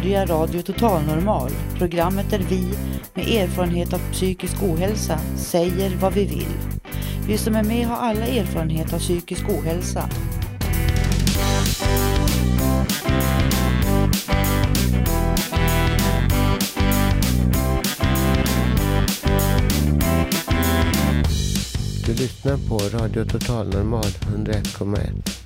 börjar Radio Total Normal, programmet där vi med erfarenhet av psykisk ohälsa säger vad vi vill. Vi som är med har alla erfarenhet av psykisk ohälsa. Du lyssnar på Radio Total Normal 101,1.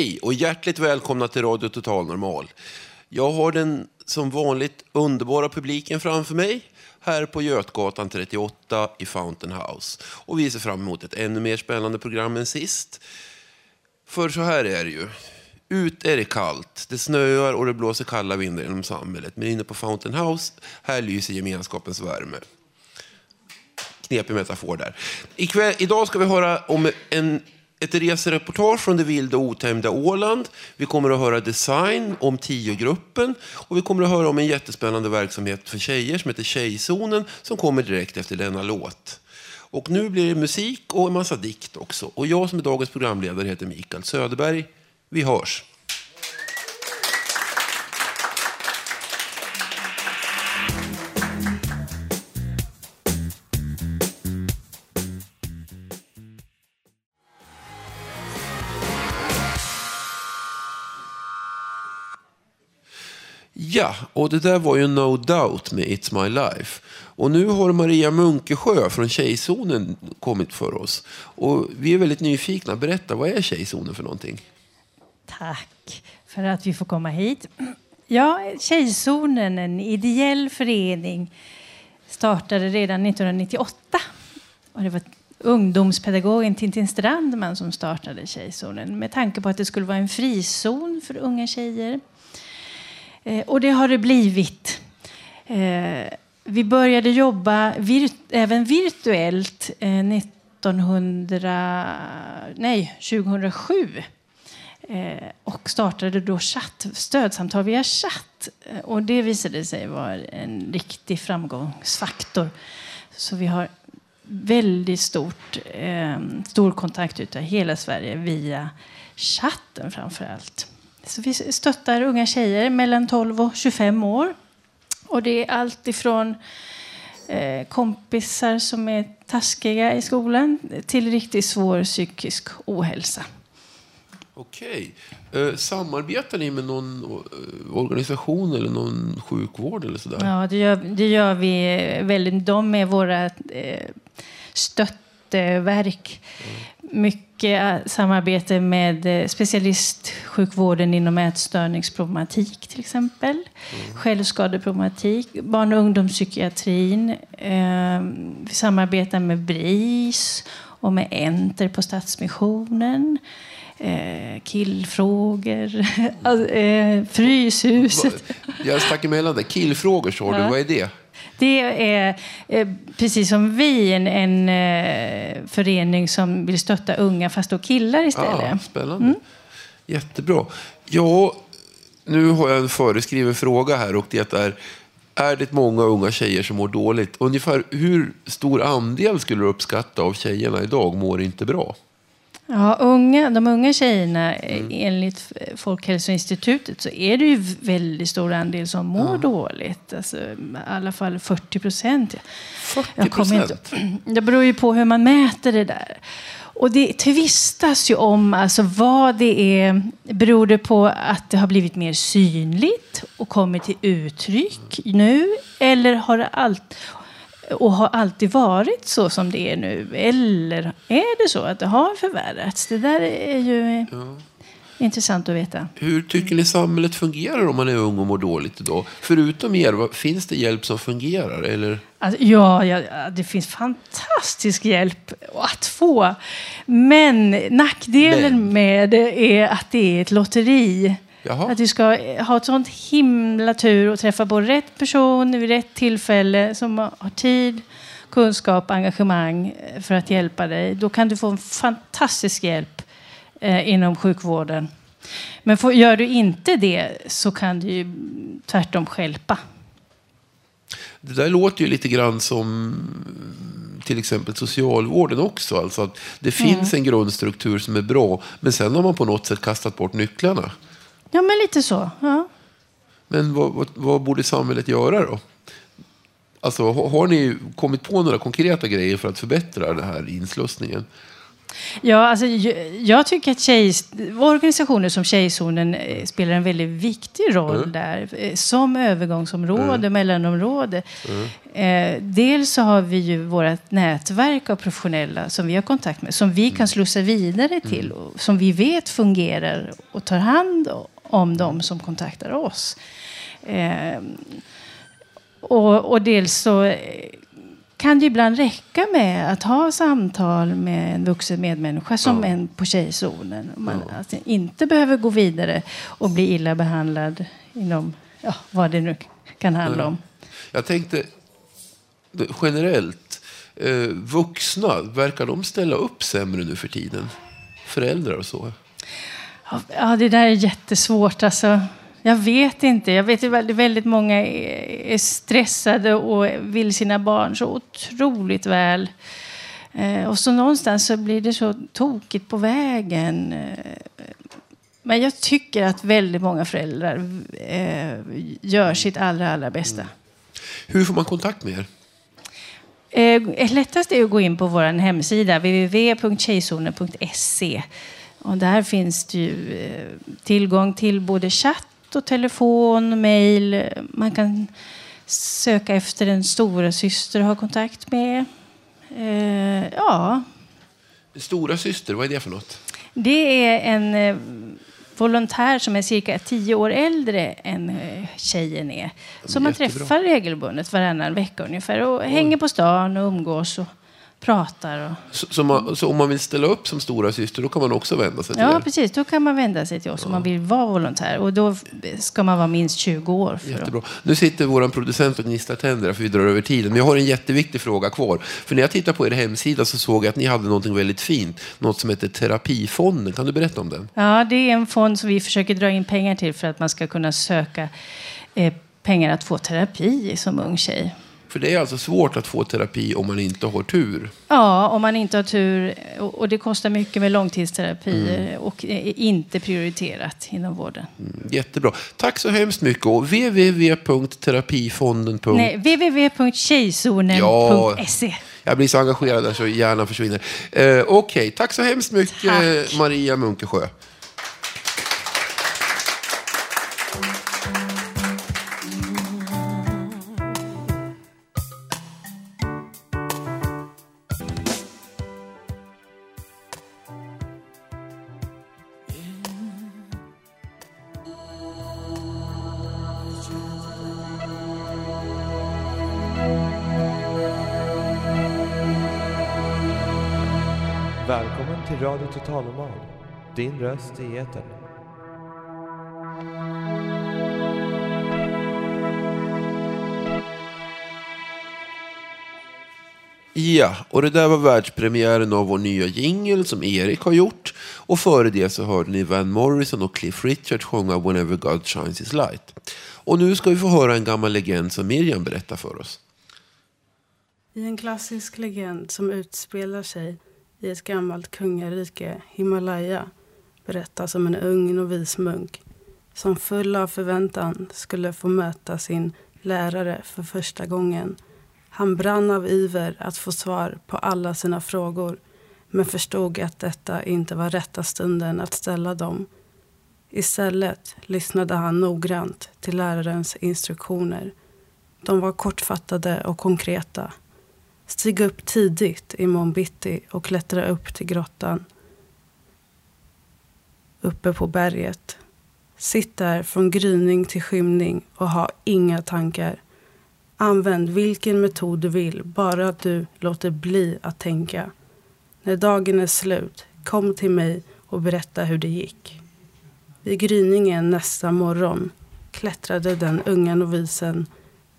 Hej och hjärtligt välkomna till Radio Total Normal. Jag har den som vanligt underbara publiken framför mig här på Götgatan 38 i Fountain House. Och vi ser fram emot ett ännu mer spännande program än sist. För så här är det ju. Ut är det kallt, det snöar och det blåser kalla vindar genom samhället. Men inne på Fountain House, här lyser gemenskapens värme knepig metafor där. Ikväll, idag ska vi höra om en, ett resereportage från det vilda och otämjda Åland. Vi kommer att höra design om tiogruppen och vi kommer att höra om en jättespännande verksamhet för tjejer som heter Tjejzonen som kommer direkt efter denna låt. Och nu blir det musik och en massa dikt också. Och jag som är dagens programledare heter Mikael Söderberg. Vi hörs. Ja, och det där var ju No Doubt med It's My Life. Och nu har Maria Munkesjö från Tjejzonen kommit för oss. Och vi är väldigt nyfikna. Berätta, vad är Tjejzonen för någonting? Tack för att vi får komma hit. Ja, Tjejzonen, en ideell förening, startade redan 1998. Och det var ungdomspedagogen Tintin Strandman som startade Tjejzonen med tanke på att det skulle vara en frizon för unga tjejer. Eh, och det har det blivit. Eh, vi började jobba virt även virtuellt eh, 1900, nej, 2007 eh, och startade då chatt, stödsamtal via chatt. Eh, och det visade sig vara en riktig framgångsfaktor. Så vi har väldigt stort, eh, stor kontakt utav hela Sverige via chatten framför allt. Så vi stöttar unga tjejer mellan 12 och 25 år. Och det är allt ifrån eh, kompisar som är taskiga i skolan till riktigt svår psykisk ohälsa. Okej. Eh, samarbetar ni med någon eh, organisation eller någon sjukvård eller sådär? Ja, det gör, det gör vi väldigt. De är våra eh, stöttverk. Mycket samarbete med specialistsjukvården inom ätstörningsproblematik till exempel. Självskadeproblematik, barn och ungdomspsykiatrin. Eh, vi samarbetar med BRIS och med Enter på Stadsmissionen. Eh, killfrågor, alltså, eh, Fryshuset. Jag stack emellan där. Killfrågor sa du. Ja. Vad är det? Det är eh, precis som vi en, en eh, förening som vill stötta unga fast då killar istället. Ah, spännande. Jättebra. Ja, nu har jag en föreskriven fråga här och det är är det många unga tjejer som mår dåligt? Ungefär hur stor andel skulle du uppskatta av tjejerna idag mår inte bra? Ja, unga, de unga tjejerna, eh, enligt Folkhälsoinstitutet, så är det ju väldigt stor andel som mår dåligt. Alltså, I alla fall 40 procent. 40 procent? Det beror ju på hur man mäter det där. Och det tvistas ju om alltså vad det är. Beror det på att det har blivit mer synligt och kommit till uttryck nu? Eller har det allt, och har alltid varit så som det är nu? Eller är det så att det har förvärrats? Det där är ju... intressant att veta. Hur tycker ni samhället fungerar om man är ung och mår dåligt idag? Förutom er, finns det hjälp som fungerar? Eller? Alltså, ja, ja, det finns fantastisk hjälp att få. Men nackdelen Men. med det är att det är ett lotteri. Jaha. Att du ska ha ett sånt himla tur och träffa på rätt person vid rätt tillfälle som har tid, kunskap, engagemang för att hjälpa dig. Då kan du få en fantastisk hjälp eh, inom sjukvården. Men får, gör du inte det så kan du ju tvärtom stjälpa. Det där låter ju lite grann som mm, till exempel socialvården också. Alltså att det finns en grundstruktur som är bra, men sen har man på något sätt kastat bort nycklarna. Ja, men lite så. Ja. Men vad, vad, vad borde samhället göra då? Alltså, har, ni kommit på några konkreta grejer för att förbättra den här inslussningen? Ja, alltså, jag, tycker att tjej, organisationer som Tjejzonen eh, spelar en väldigt viktig roll där. eh, Som övergångsområde, mellanområde. Eh, dels så har vi ju vårt nätverk av professionella som vi har kontakt med. Som vi kan slussa vidare till. Och som vi vet fungerar och tar hand om de som kontaktar oss. Eh, och, och dels så eh, kan det ibland räcka med att ha samtal med en vuxen medmänniska som en på tjejzonen. Man alltså inte behöver gå vidare och bli illa behandlad inom ja, vad det nu kan handla om. Jag tänkte generellt, eh, vuxna, verkar de ställa upp sämre nu för tiden? Föräldrar och så? Ja, det där är jättesvårt. Alltså. Jag vet inte. Jag vet ju väldigt, många är, stressade och vill sina barn så otroligt väl. Eh, och så någonstans så blir det så tokigt på vägen. Eh, men jag tycker att väldigt många föräldrar eh, gör sitt allra, allra bästa. Hur får man kontakt med er? Eh, lättast är att gå in på vår hemsida, www.tjejzonen.se. Och där finns det ju eh, tillgång till både chatt och telefon, mejl. Man kan söka efter en stora syster att ha kontakt med. Eh, ja, Stora syster, vad är det för något? det är en eh, volontär som är cirka tio år äldre än eh, tjejen är. Som man jättebra. träffar regelbundet varannan vecka ungefär. Och hänger på stan och umgås och pratar. Och... Så, så, man, så om man vill ställa upp som stora syster, då kan man också vända sig till Ja, er? precis. Då kan man vända sig till oss om man vill vara volontär. Och då ska man vara minst 20 år. För att... Jättebra. Nu sitter vår producent och gnisslar tänder för vi drar över tiden. Men jag har en jätteviktig fråga kvar. För när jag tittade på er hemsida så såg jag att ni hade något väldigt fint. Något som heter Terapifonden. Kan du berätta om den? Ja, det är en fond som vi försöker dra in pengar till för att man ska kunna söka eh, pengar att få terapi som ung tjej. För det är alltså svårt att få terapi om man inte har tur. Ja, om man inte har tur. Och det kostar mycket med långtidsterapi Mm. och är inte prioriterat inom vården. Jättebra. Tack så hemskt mycket. Och www.terapifonden.se Nej, www.tjejzonen.se. Jag blir så engagerad där så hjärnan försvinner. Eh, Okej, tack så hemskt mycket Tack. Maria Munkesjö. Din röst i etern. Ja, och det där var världspremiären av vår nya jingle som Erik har gjort. Och före det så hörde ni Van Morrison och Cliff Richard sjunga Whenever God Shines His Light. Och nu ska vi få höra en gammal legend som Miriam berättar för oss. I en klassisk legend som utspelar sig i ett gammalt kungarike, Himalaya, berättas om en ung novis munk som full av förväntan skulle få möta sin lärare för första gången. Han brann av iver att få svar på alla sina frågor men förstod att detta inte var rätta stunden att ställa dem. Istället lyssnade han noggrant till lärarens instruktioner. De var kortfattade och konkreta. Stig upp tidigt i morgon bitti och klättra upp till grottan uppe på berget. Sitt där från gryning till skymning och ha inga tankar. Använd vilken metod du vill, bara att du låter bli att tänka. När dagen är slut, kom till mig och berätta hur det gick. Vid gryningen nästa morgon klättrade den unga novisen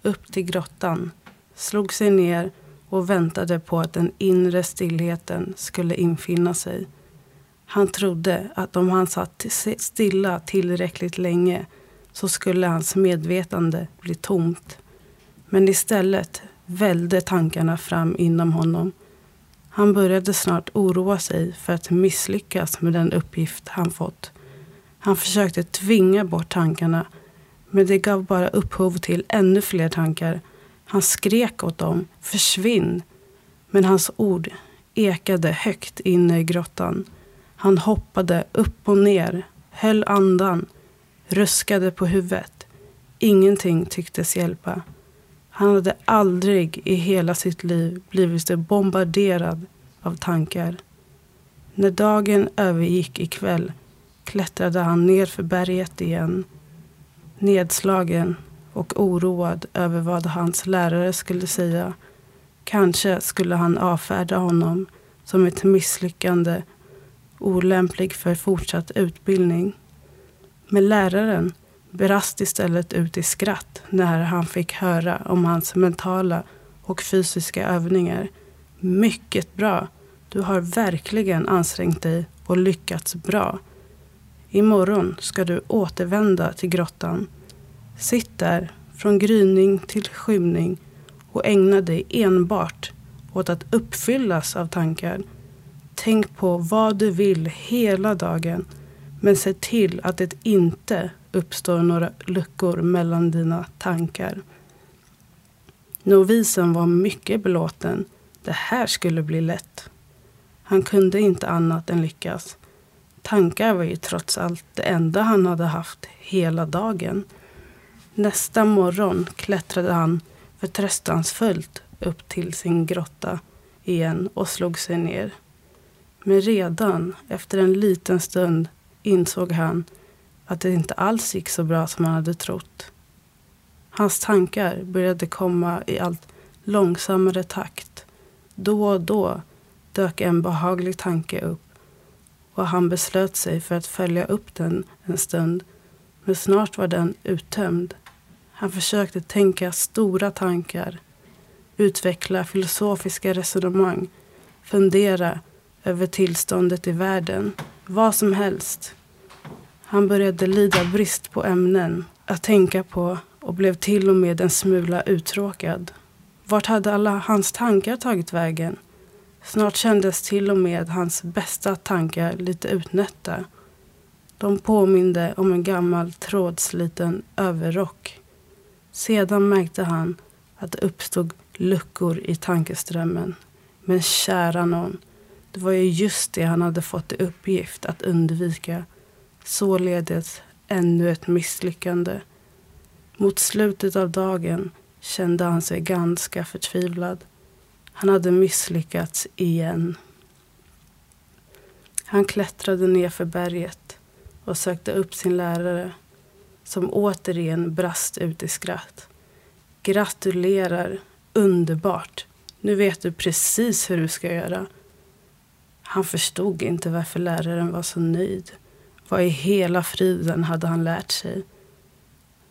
upp till grottan, slog sig ner och väntade på att den inre stillheten skulle infinna sig. Han trodde att om han satt stilla tillräckligt länge så skulle hans medvetande bli tomt. Men istället välde tankarna fram inom honom. Han började snart oroa sig för att misslyckas med den uppgift han fått. Han försökte tvinga bort tankarna men det gav bara upphov till ännu fler tankar. Han skrek åt dem, försvinn. Men hans ord ekade högt inne i grottan. Han hoppade upp och ner, höll andan, ruskade på huvudet. Ingenting tycktes hjälpa. Han hade aldrig i hela sitt liv blivit så bombarderad av tankar. När dagen övergick i kväll klättrade han ner för berget igen. Nedslagen och oroad över vad hans lärare skulle säga. Kanske skulle han avfärda honom som ett misslyckande olämplig för fortsatt utbildning. Men läraren brast istället ut i skratt när han fick höra om hans mentala och fysiska övningar. Mycket bra. Du har verkligen ansträngt dig och lyckats bra. Imorgon ska du återvända till grottan. Sitt där från gryning till skymning och ägna dig enbart åt att uppfyllas av tankar Tänk på vad du vill hela dagen. Men se till att det inte uppstår några luckor mellan dina tankar. Novisen var mycket belåten. Det här skulle bli lätt. Han kunde inte annat än lyckas. Tankar var ju trots allt det enda han hade haft hela dagen. Nästa morgon klättrade han förtröstansfullt upp till sin grotta igen och slog sig ner. Men redan efter en liten stund insåg han att det inte alls gick så bra som han hade trott. Hans tankar började komma i allt långsammare takt. Då och då dök en behaglig tanke upp och han beslöt sig för att följa upp den en stund. Men snart var den uttömd. Han försökte tänka stora tankar, utveckla filosofiska resonemang, fundera över tillståndet i världen. Vad som helst. Han började lida brist på ämnen att tänka på och blev till och med en smula uttråkad. Vart hade alla hans tankar tagit vägen? Snart kändes till och med hans bästa tankar lite utnötta. De påminde om en gammal trådsliten överrock. Sedan märkte han att det uppstod luckor i tankeströmmen. Men kära någon, det var ju just det han hade fått i uppgift att undvika. Således ännu ett misslyckande. Mot slutet av dagen kände han sig ganska förtvivlad. Han hade misslyckats igen. Han klättrade ner för berget och sökte upp sin lärare som återigen brast ut i skratt. Gratulerar! Underbart! Nu vet du precis hur du ska göra. Han förstod inte varför läraren var så nöjd. Vad i hela friden hade han lärt sig?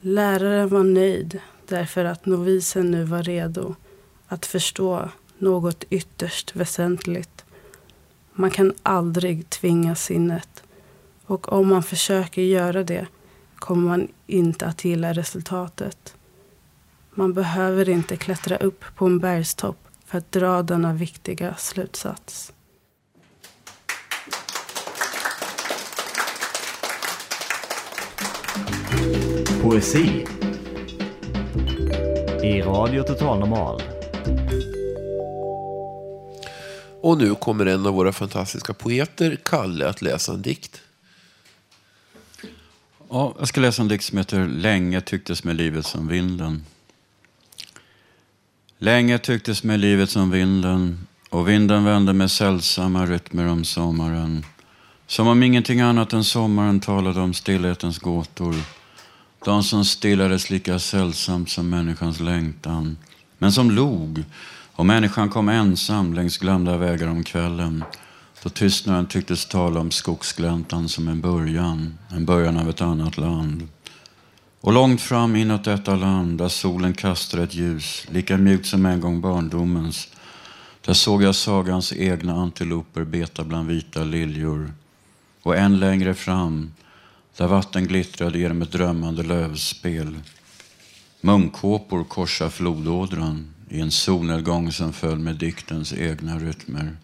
Läraren var nöjd därför att novisen nu var redo att förstå något ytterst väsentligt. Man kan aldrig tvinga sinnet och om man försöker göra det kommer man inte att gilla resultatet. Man behöver inte klättra upp på en bergstopp för att dra denna viktiga slutsats. Poesi i Radio Total Normal. Och nu kommer en av våra fantastiska poeter, Kalle, att läsa en dikt. Ja, jag ska läsa en dikt som heter Länge tycktes med livet som vinden. Länge tycktes med livet som vinden och vinden vände med sällsamma rytmer om sommaren Som om ingenting annat än sommaren talade om stillhetens gåtor. De som stillades lika sällsamt som människans längtan. Men som log. Och människan kom ensam längs glömda vägar om kvällen. Då tystnaden tycktes tala om skogsgläntan som en början. En början av ett annat land. Och långt fram inåt detta land, där solen kastade ett ljus, lika mjukt som en gång barndomens, där såg jag sagans egna antiloper beta bland vita liljor. Och än längre fram, där vatten glittrade genom ett drömmande lövspel. Munkåpor korsar flodådran i en solnedgång som föll med diktens egna rytmer.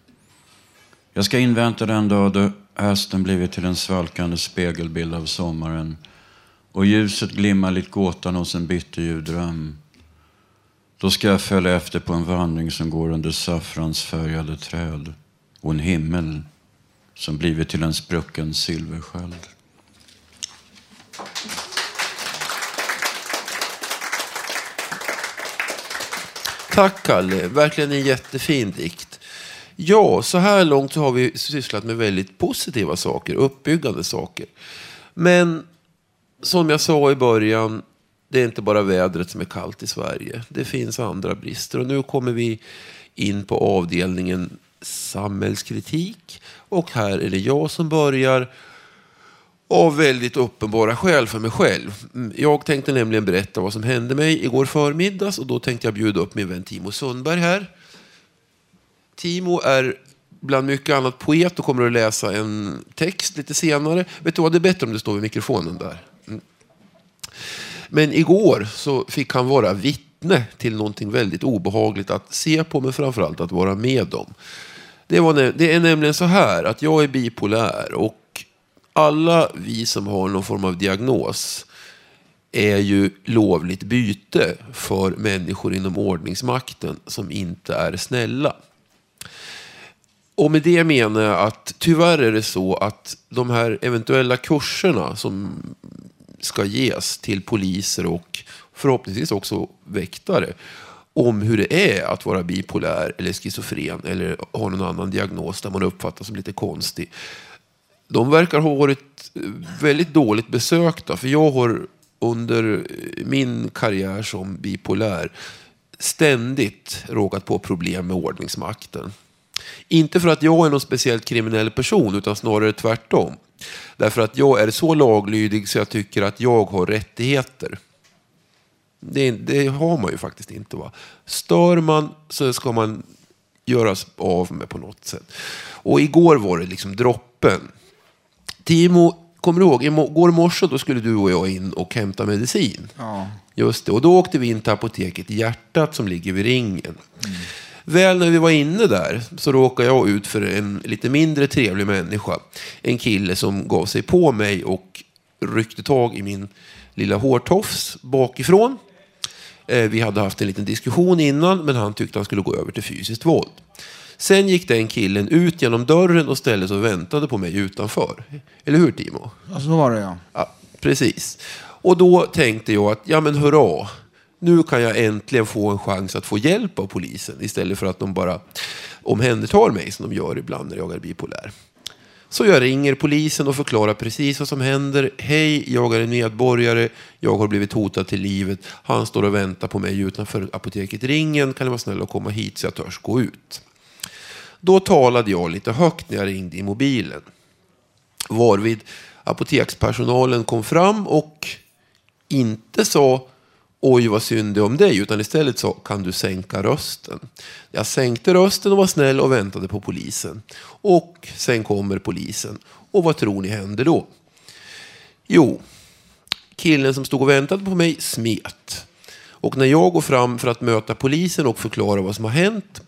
Jag ska invänta den dag då hösten blivit till en svalkande spegelbild av sommaren och ljuset glimmar likt gåtan hos en bitterljuv dröm. Då ska jag följa efter på en vandring som går under saffransfärgade träd och en himmel som blivit till en sprucken silversköld. Tack Kalle, verkligen en jättefin dikt. Ja, så här långt så har vi sysslat med väldigt positiva saker, uppbyggande saker. Men som jag sa i början, det är inte bara vädret som är kallt i Sverige. Det finns andra brister. Och nu kommer vi in på avdelningen samhällskritik. Och här är det jag som börjar av väldigt uppenbara skäl för mig själv. Mm, jag tänkte nämligen berätta vad som hände mig igår förmiddags och då tänkte jag bjuda upp min vän Timo Sundberg här. Timo är bland mycket annat poet och kommer att läsa en text lite senare. Vet du vad, det är bättre om du står vid mikrofonen där. Mm. Men igår så fick han vara vittne till någonting väldigt obehagligt att se på, men framförallt att vara med om. Det, var, det är nämligen så här att jag är bipolär och alla vi som har någon form av diagnos är ju lovligt byte för människor inom ordningsmakten som inte är snälla. Och med det menar jag att tyvärr är det så att de här eventuella kurserna som ska ges till poliser och förhoppningsvis också väktare om hur det är att vara bipolär eller schizofren eller ha någon annan diagnos där man uppfattas som lite konstig. De verkar ha varit eh, väldigt dåligt besökta för jag har under min karriär som bipolär ständigt råkat på problem med ordningsmakten. Inte för att jag är någon speciellt kriminell person utan snarare tvärtom. Därför att jag är så laglydig så jag tycker att jag har rättigheter. Det, det har man ju faktiskt inte. Va? Stör man så ska man göras av med på något sätt. Och igår var det liksom droppen. Timo, kommer du ihåg? Igår morse då skulle du och jag in och hämta medicin. Ja. Just det. Och då åkte vi in till apoteket Hjärtat som ligger vid ringen. Mm. Väl när vi var inne där så råkade jag ut för en lite mindre trevlig människa. En kille som gav sig på mig och ryckte tag i min lilla hårtofs bakifrån. Eh, vi hade haft en liten diskussion innan, men han tyckte han skulle gå över till fysiskt våld. Sen gick den killen ut genom dörren och ställde sig och väntade på mig utanför. Eller hur Timo? Ja, så var det ja. ja. Precis. Och då tänkte jag att, ja men hurra nu kan jag äntligen få en chans att få hjälp av polisen istället för att de bara omhändertar mig som de gör ibland när jag är bipolär. Så jag ringer polisen och förklarar precis vad som händer. Hej, jag är en medborgare. Jag har blivit hotad till livet. Han står och väntar på mig utanför apoteket Ringen. Kan du vara snäll och komma hit så jag törs gå ut? Då talade jag lite högt när jag ringde i mobilen. Varvid apotekspersonalen kom fram och inte sa oj vad synd det är om dig, utan istället sa kan du sänka rösten. Jag sänkte rösten och var snäll och väntade på polisen. Och sen kommer polisen. Och vad tror ni hände då? Jo, killen som stod och väntade på mig smet. Och när jag går fram för att möta polisen och förklara vad som har hänt,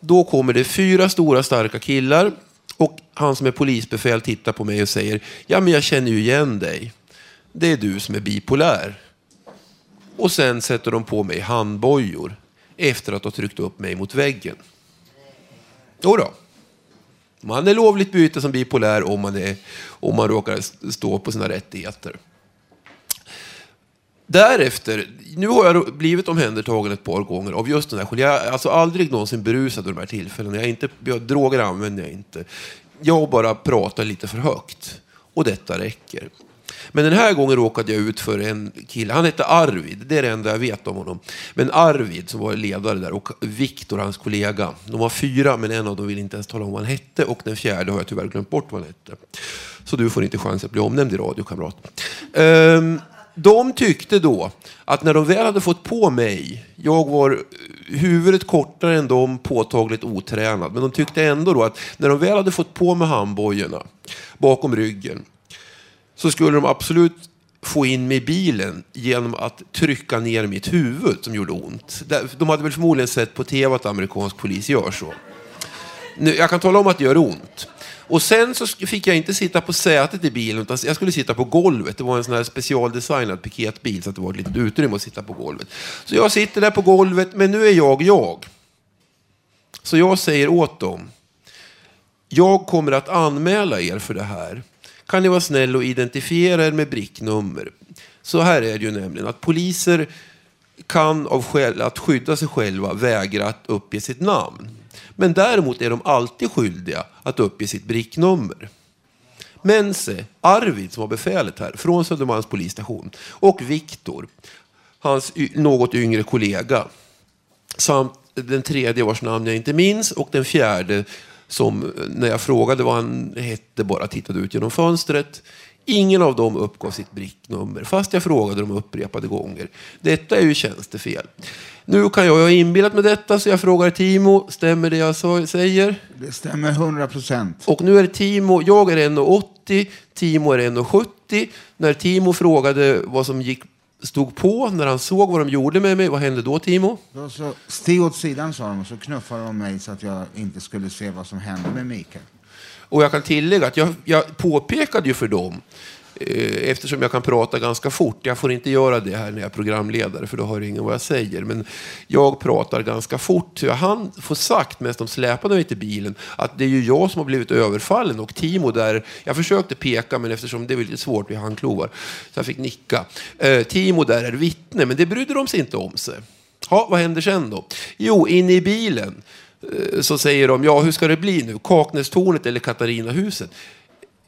då kommer det fyra stora starka killar och han som är polisbefäl tittar på mig och säger, ja men jag känner ju igen dig. Det är du som är bipolär. Och sen sätter de på mig handbojor efter att ha tryckt upp mig mot väggen. Då då. Man är lovligt byte som bipolär om man, är, om man råkar stå på sina rättigheter. Därefter, nu har jag blivit omhändertagen ett par gånger av just den här Jag är alltså aldrig någonsin berusad vid de här tillfällena. Jag, inte, jag, droger använder jag inte. jag bara pratar lite för högt. Och detta räcker. Men den här gången råkade jag ut för en kille. Han hette Arvid. Det är det enda jag vet om honom. Men Arvid som var ledare där och Viktor, hans kollega. De var fyra, men en av dem ville inte ens tala om vad han hette. Och den fjärde har jag tyvärr glömt bort vad han hette. Så du får inte chans att bli omnämnd i radio, kamrat. Um, ehm, de tyckte då att när de väl hade fått på mig, jag var huvudet kortare än dem, påtagligt otränad, men de tyckte ändå då att när de väl hade fått på mig handbojorna bakom ryggen så skulle de absolut få in mig i bilen genom att trycka ner mitt huvud som gjorde ont. De hade väl förmodligen sett på tv att amerikansk polis gör så. Jag kan tala om att det gör ont. Och sen så fick jag inte sitta på sätet i bilen, utan jag skulle sitta på golvet. Det var en sån här specialdesignad piketbil, så att det var ett litet utrymme att sitta på golvet. Så jag sitter där på golvet, men nu är jag jag. Så jag säger åt dem, jag kommer att anmäla er för det här. Kan ni vara snäll och identifiera er med bricknummer? Så här är det ju nämligen, att poliser kan av skäl att skydda sig själva vägra att uppge sitt namn. Men däremot är de alltid skyldiga att uppge sitt bricknummer. Mense, Arvid som var befälet här, från Södermalms polisstation, och Viktor, hans något yngre kollega, samt den tredje vars namn jag inte minns, och den fjärde som eh, när jag frågade vad han hette bara tittade ut genom fönstret. Ingen av dem uppgav sitt bricknummer, fast jag frågade dem upprepade gånger. Detta är ju tjänstefel. Nu kan jag, jag ha inbillat med detta, så jag frågar Timo, stämmer det jag säger? Det stämmer 100 procent. Och nu är Timo, jag är 1,80, Timo är 1,70. När Timo frågade vad som gick, stod på, när han såg vad de gjorde med mig, vad hände då Timo? Då så, stig åt sidan sa de och så knuffade de mig så att jag inte skulle se vad som hände med Mikael. Och jag kan tillägga att jag, jag påpekade ju för dem Eh, eftersom jag kan prata ganska fort. Jag får inte göra det här när jag är programledare, för då hör ingen vad jag säger. Men jag pratar ganska fort. Så jag hann få sagt, medan de släpade mig till bilen, att det är ju jag som har blivit överfallen. Och Timo där, jag försökte peka, men eftersom det är lite svårt vid handklovar, så jag fick nicka. Eh, Timo där är vittne, men det brydde de sig inte om sig. Ja, vad händer sen då? Jo, inne i bilen eh, Eh, så säger de, ja hur ska det bli nu? Kaknästornet eller Katarinahuset?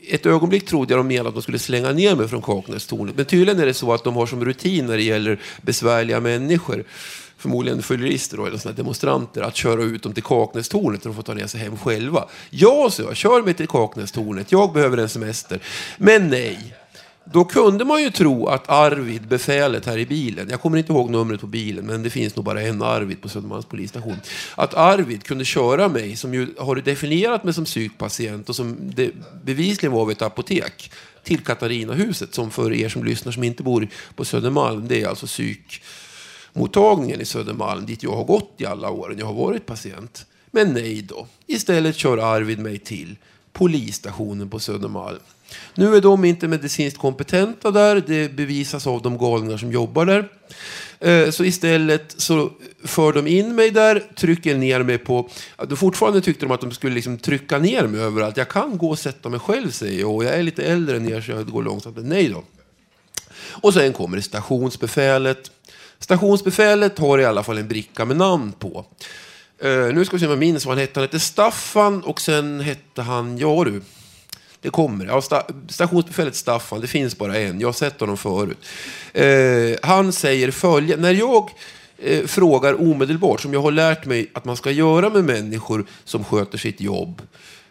ett ögonblick trodde jag de menade att de skulle slänga ner mig från Kaknästornet. Men tydligen är det så att de har som rutin när det gäller besvärliga människor, förmodligen fyllerister eller såna demonstranter, att köra ut dem till Kaknästornet och de får ta ner sig hem själva. Ja, så jag, kör mig till Kaknästornet, jag behöver en semester. Men nej, då kunde man ju tro att Arvid, befälet här i bilen, jag kommer inte ihåg numret på bilen, men det finns nog bara en Arvid på Södermalms polisstation. Att Arvid kunde köra mig, som ju har definierat mig som psykpatient och som det bevisligen var vid ett apotek, till Katarinahuset, som för er som lyssnar som inte bor på Södermalm, det är alltså psykmottagningen i Södermalm, dit jag har gått i alla åren jag har varit patient. Men nej då. Istället kör Arvid mig till polisstationen på Södermalm. Nu är de inte medicinskt kompetenta där, det bevisas av de galningar som jobbar där. Eh, så istället så för de in mig där, trycker ner mig på... Då fortfarande tyckte de att de skulle liksom trycka ner mig överallt. Jag kan gå och sätta mig själv, säger jag. Och jag är lite äldre än er, så jag går långsamt. Nej då. Och sen kommer det stationsbefälet. Stationsbefälet har i alla fall en bricka med namn på. Uh, nu ska vi se om jag minns vad han hette. Han hette Staffan och sen hette han, ja du, det kommer. Ja, sta stationsbefälet Staffan, det finns bara en. Jag har sett honom förut. Eh, han säger följande. När jag eh, frågar omedelbart, som jag har lärt mig att man ska göra med människor som sköter sitt jobb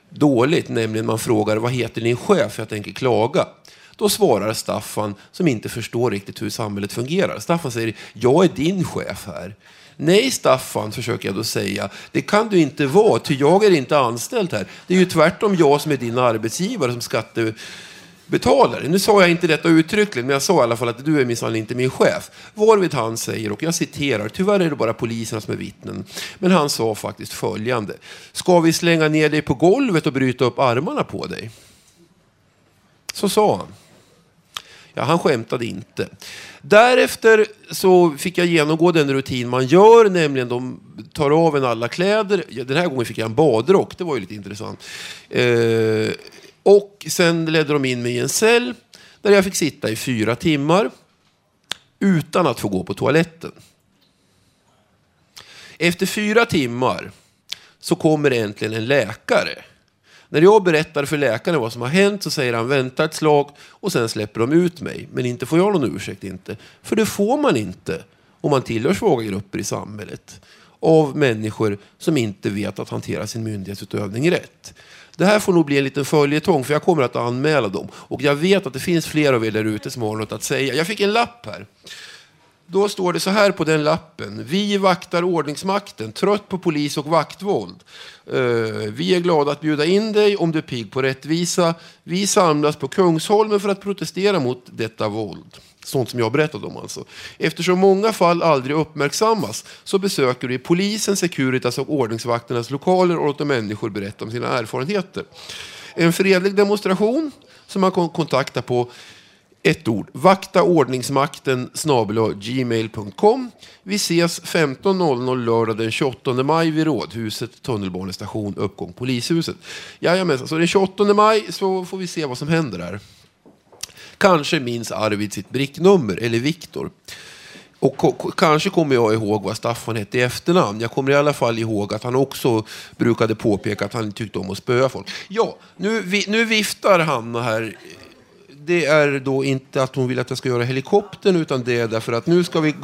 dåligt, nämligen man frågar vad heter din chef, jag tänker klaga. Då svarar Staffan, som inte förstår riktigt hur samhället fungerar. Staffan säger, jag är din chef här. Nej, Staffan, försöker jag då säga. Det kan du inte vara, ty jag är inte anställd här. Det är ju tvärtom jag som är din arbetsgivare som skattebetalare. Nu sa jag inte detta uttryckligen, men jag sa i alla fall att du är minsann inte min chef. Varvid han säger, och jag citerar, tyvärr är det bara poliserna som är vittnen, men han sa faktiskt följande. Ska vi slänga ner dig på golvet och bryta upp armarna på dig? Så sa han. Ja, han skämtade inte. Därefter så fick jag genomgå den rutin man gör, nämligen de tar av en alla kläder. Den här gången fick jag en badrock, det var ju lite intressant. Eh, och sen ledde de in mig i en cell där jag fick sitta i fyra timmar utan att få gå på toaletten. Efter fyra timmar så kommer äntligen en läkare när jag berättar för läkaren vad som har hänt så säger han vänta ett slag och sen släpper de ut mig. Men inte får jag någon ursäkt inte. För det får man inte om man tillhör svaga grupper i samhället. Av människor som inte vet att hantera sin myndighetsutövning rätt. Det här får nog bli en liten följetong för jag kommer att anmäla dem. Och jag vet att det finns fler av er där ute som har något att säga. Jag fick en lapp här. Då står det så här på den lappen. Vi vaktar ordningsmakten, trött på polis och vaktvåld. Eh, vi är glada att bjuda in dig om du är pigg på rättvisa. Vi samlas på Kungsholmen för att protestera mot detta våld. Sånt som jag berättade om alltså. Eftersom många fall aldrig uppmärksammas så besöker vi polisen, Securitas och ordningsvakternas lokaler och låter människor berätta om sina erfarenheter. En fredlig demonstration som man kan kontakta på ett ord. Vakta ordningsmakten gmail.com. Vi ses 15.00 lördag den 28 maj vid Rådhuset, tunnelbanestation, uppgång Polishuset. Jajamensan, så den 28 maj så får vi se vad som händer där. Kanske minns Arvid sitt bricknummer, eller Viktor. Och kanske kommer jag ihåg vad Staffan hette i efternamn. Jag kommer i alla fall ihåg att han också brukade påpeka att han tyckte om att spöa folk. Ja, nu, vi, nu viftar Hanna här. Det är då inte att hon vill att jag ska göra helikoptern utan det är därför att nu ska vi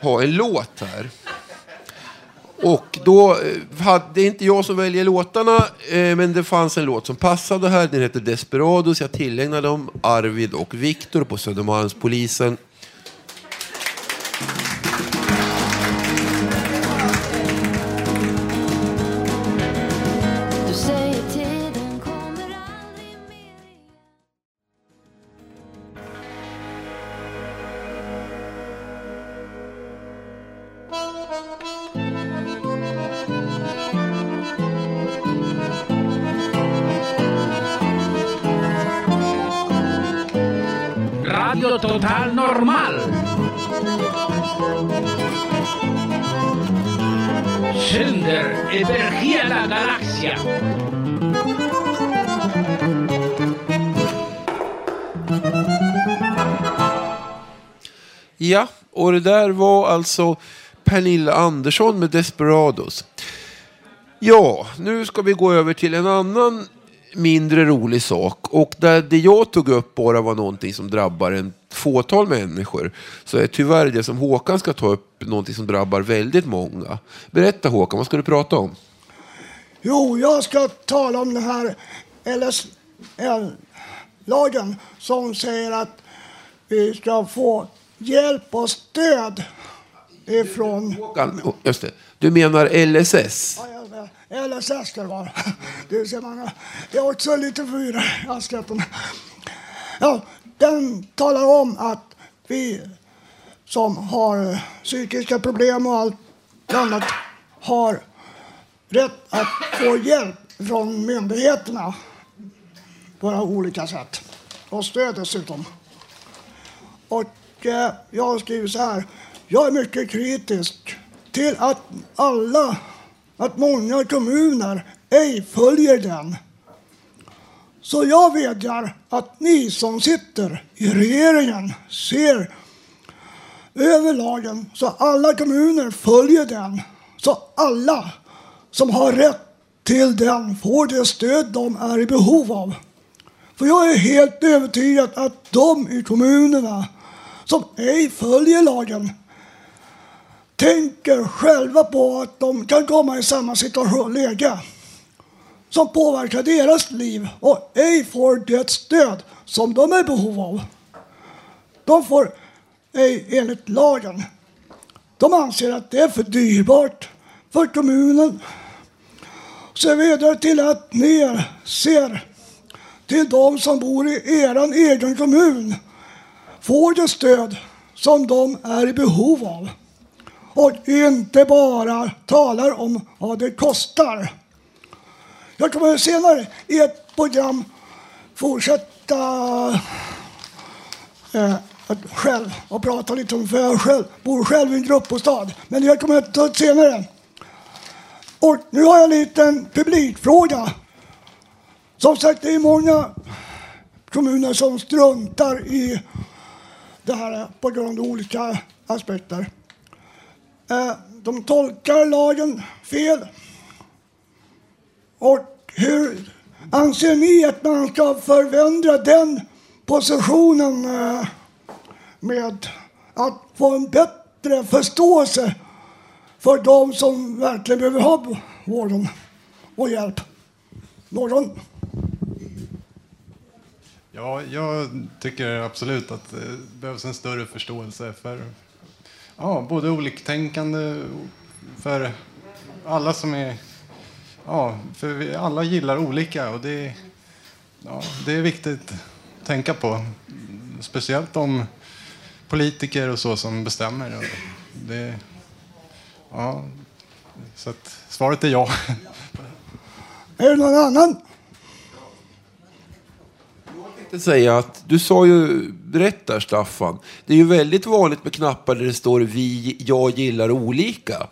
ha en låt här. Och då, eh, hade, det är inte jag som väljer låtarna, eh, men det fanns en låt som passade här. Den heter Desperados. Jag tillägnade dem Arvid och Viktor på Södermalmspolisen. Radio Total Normal. Sender, energía la galaxia. Ja, och det där var alltså Pernilla Andersson med Desperados. Ja, nu ska vi gå över till en annan mindre rolig sak. Och där det jag tog upp bara var någonting som drabbar en fåtal människor. Så är tyvärr det som Håkan ska ta upp någonting som drabbar väldigt många. Berätta Håkan, vad ska du prata om? Jo, jag ska tala om den här LSL-lagen som säger att vi ska få hjälp och stöd ifrån Håkan, just det. Du menar LSS? LSS ska det vara. Det ser man. Jag är också lite förvirrad. Ja, den talar om att vi som har psykiska problem och allt annat har rätt att få hjälp från myndigheterna på olika sätt. Och stöd dessutom. Och eh, jag har skrivit så här. Jag är mycket kritisk till att alla, att många kommuner ej följer den. Så jag vädjar att ni som sitter i regeringen ser över lagen så alla kommuner följer den. Så alla som har rätt till den får det stöd de är i behov av. För jag är helt övertygad att de i kommunerna som ej följer lagen tänker själva på att de kan komma i samma situation, läge som påverkar deras liv och ej får det stöd som de är i behov av. De får ej enligt lagen. De anser att det är för dyrbart för kommunen. Så vidare till att ni ser till de som bor i er egen kommun får det stöd som de är i behov av. Och inte bara talar om vad det kostar. Jag kommer senare i ett program fortsätta eh, att själv och prata lite om, för jag själv, bor själv i en gruppbostad. Men jag kommer att ta det senare. Och nu har jag en liten publikfråga. Som sagt, det är många kommuner som struntar i det här på grund av olika aspekter. Eh, de tolkar lagen fel. Och hur Anser ni att man ska förändra den positionen eh, med att få en bättre förståelse för de som verkligen behöver ha vården och hjälp? Någon? Ja, jag tycker absolut att det behövs en större förståelse för ja, både oliktänkande, för alla som är... Ja, för vi alla gillar olika och det, ja, det är viktigt att tänka på. Speciellt om politiker och så som bestämmer. Och Det, ja, så att svaret är ja. Är det någon annan? tänkte säga att du sa ju rätt där Staffan. Det är ju väldigt vanligt med knappar där det står vi, jag gillar olika.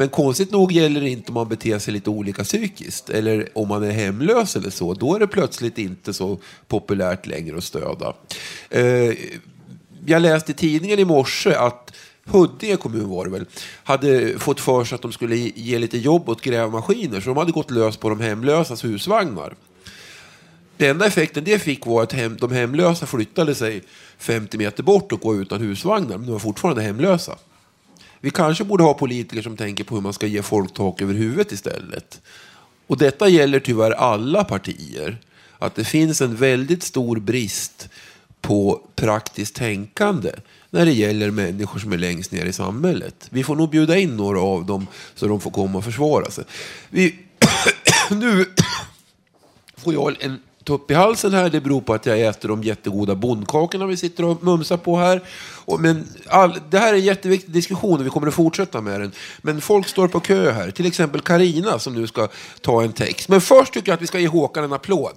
Men konstigt nog gäller det inte om man beter sig lite olika psykiskt eller om man är hemlös eller så. Då är det plötsligt inte så populärt längre att stödja. Eh, jag läste i tidningen i morse att Huddinge kommun var det väl, hade fått för sig att de skulle ge lite jobb åt grävmaskiner så de hade gått lös på de hemlösas husvagnar. Den enda effekten det fick var att hem, de hemlösa flyttade sig 50 meter bort och gå utan husvagnar, men de var fortfarande hemlösa. Vi kanske borde ha politiker som tänker på hur man ska ge folk tak över huvudet istället. Och detta gäller tyvärr alla partier. Att det finns en väldigt stor brist på praktiskt tänkande när det gäller människor som är längst ner i samhället. Vi får nog bjuda in några av dem så de får komma och försvara sig. Vi, nu får jag en tupp i halsen här. Det beror på att jag äter de jättegoda bondkakorna vi sitter och mumsar på här. Och, men all, det här är en jätteviktig diskussion och vi kommer att fortsätta med den. Men folk står på kö här. Till exempel Karina som nu ska ta en text. Men först tycker jag att vi ska ge Håkan en applåd.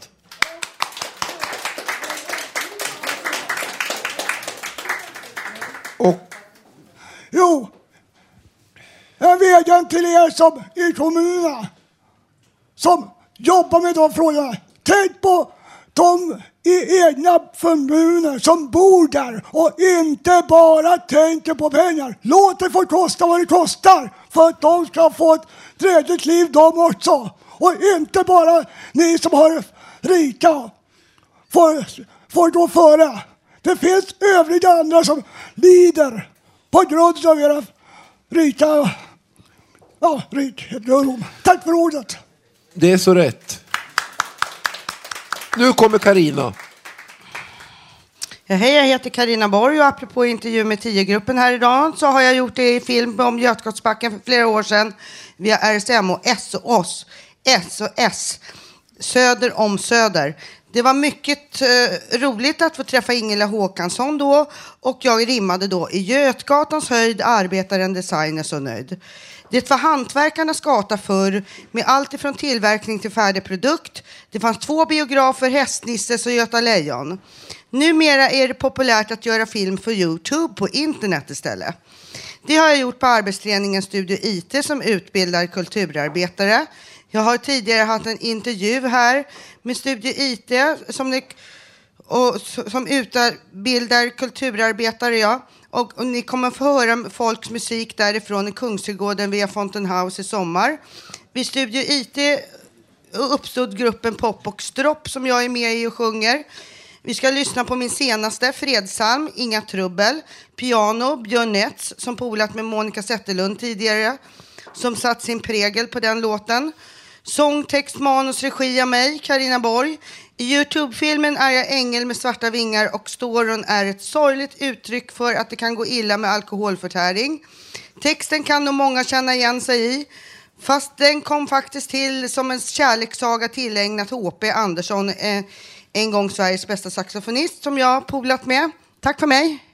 Och Jo, en vädjan till er som i kommunerna som jobbar med de frågorna. Tänk på de i egna kommuner som bor där och inte bara tänker på pengar. Låt det få kosta vad det kostar för att de ska få ett drägligt liv de också. Och inte bara ni som har det rika får, får gå före. Det finns övriga andra som lider på grund av era rika ja, rikedomar. Tack för ordet. det är så rätt. Nu kommer Karina. Ja, hej, jag heter Karina Borg och apropå intervju med 10-gruppen här idag så har jag gjort det i film om Götgatsbacken för flera år sedan via RSM och SOS. SOS. Söder om Söder. Det var mycket eh, roligt att få träffa Ingela Håkansson då och jag rimmade då i Götgatans höjd arbetaren, designer så nöjd. Det var hantverkarnas gata förr med allt ifrån tillverkning till färdig produkt. Det fanns två biografer, Hästnisses och Göta Lejon. Numera är det populärt att göra film för Youtube på internet istället. Det har jag gjort på arbetsträningen Studio IT som utbildar kulturarbetare. Jag har tidigare haft en intervju här med Studio IT som, ni, och, som utbildar kulturarbetare. Ja. Och, och ni kommer få höra folks musik därifrån i Kungsträdgården via Fountain House i sommar. Vid Studio IT uppstod gruppen Pop och Stropp som jag är med i och sjunger. Vi ska lyssna på min senaste Fredsalm, Inga trubbel. Piano, Björn Nets, som polat med Monica Zetterlund tidigare, som satt sin prägel på den låten. Sång, text, manus, regi av mig, Karina Borg. I Youtube-filmen är jag ängel med svarta vingar och storyn är ett sorgligt uttryck för att det kan gå illa med alkoholförtäring. Texten kan nog många känna igen sig i. Fast den kom faktiskt till som en kärlekssaga tillägnat H.P. Andersson, eh, en gång Sveriges bästa saxofonist som jag har polat med. Tack för mig.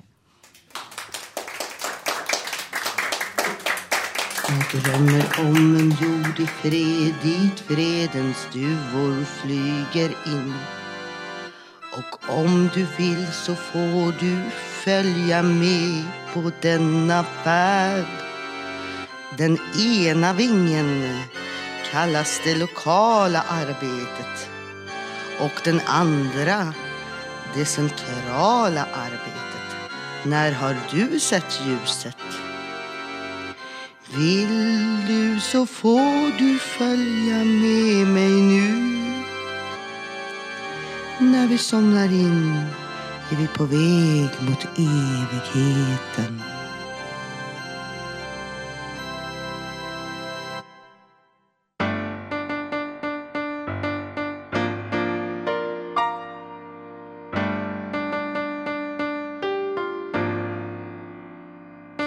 Jag drömmer om en jord i fred dit fredens duvor flyger in. Och om du vill så får du följa med på denna färd. Den ena vingen kallas det lokala arbetet och den andra det centrala arbetet. När har du sett ljuset? Vill du så får du följa med mig nu när vi somnar in är vi på väg mot evigheten.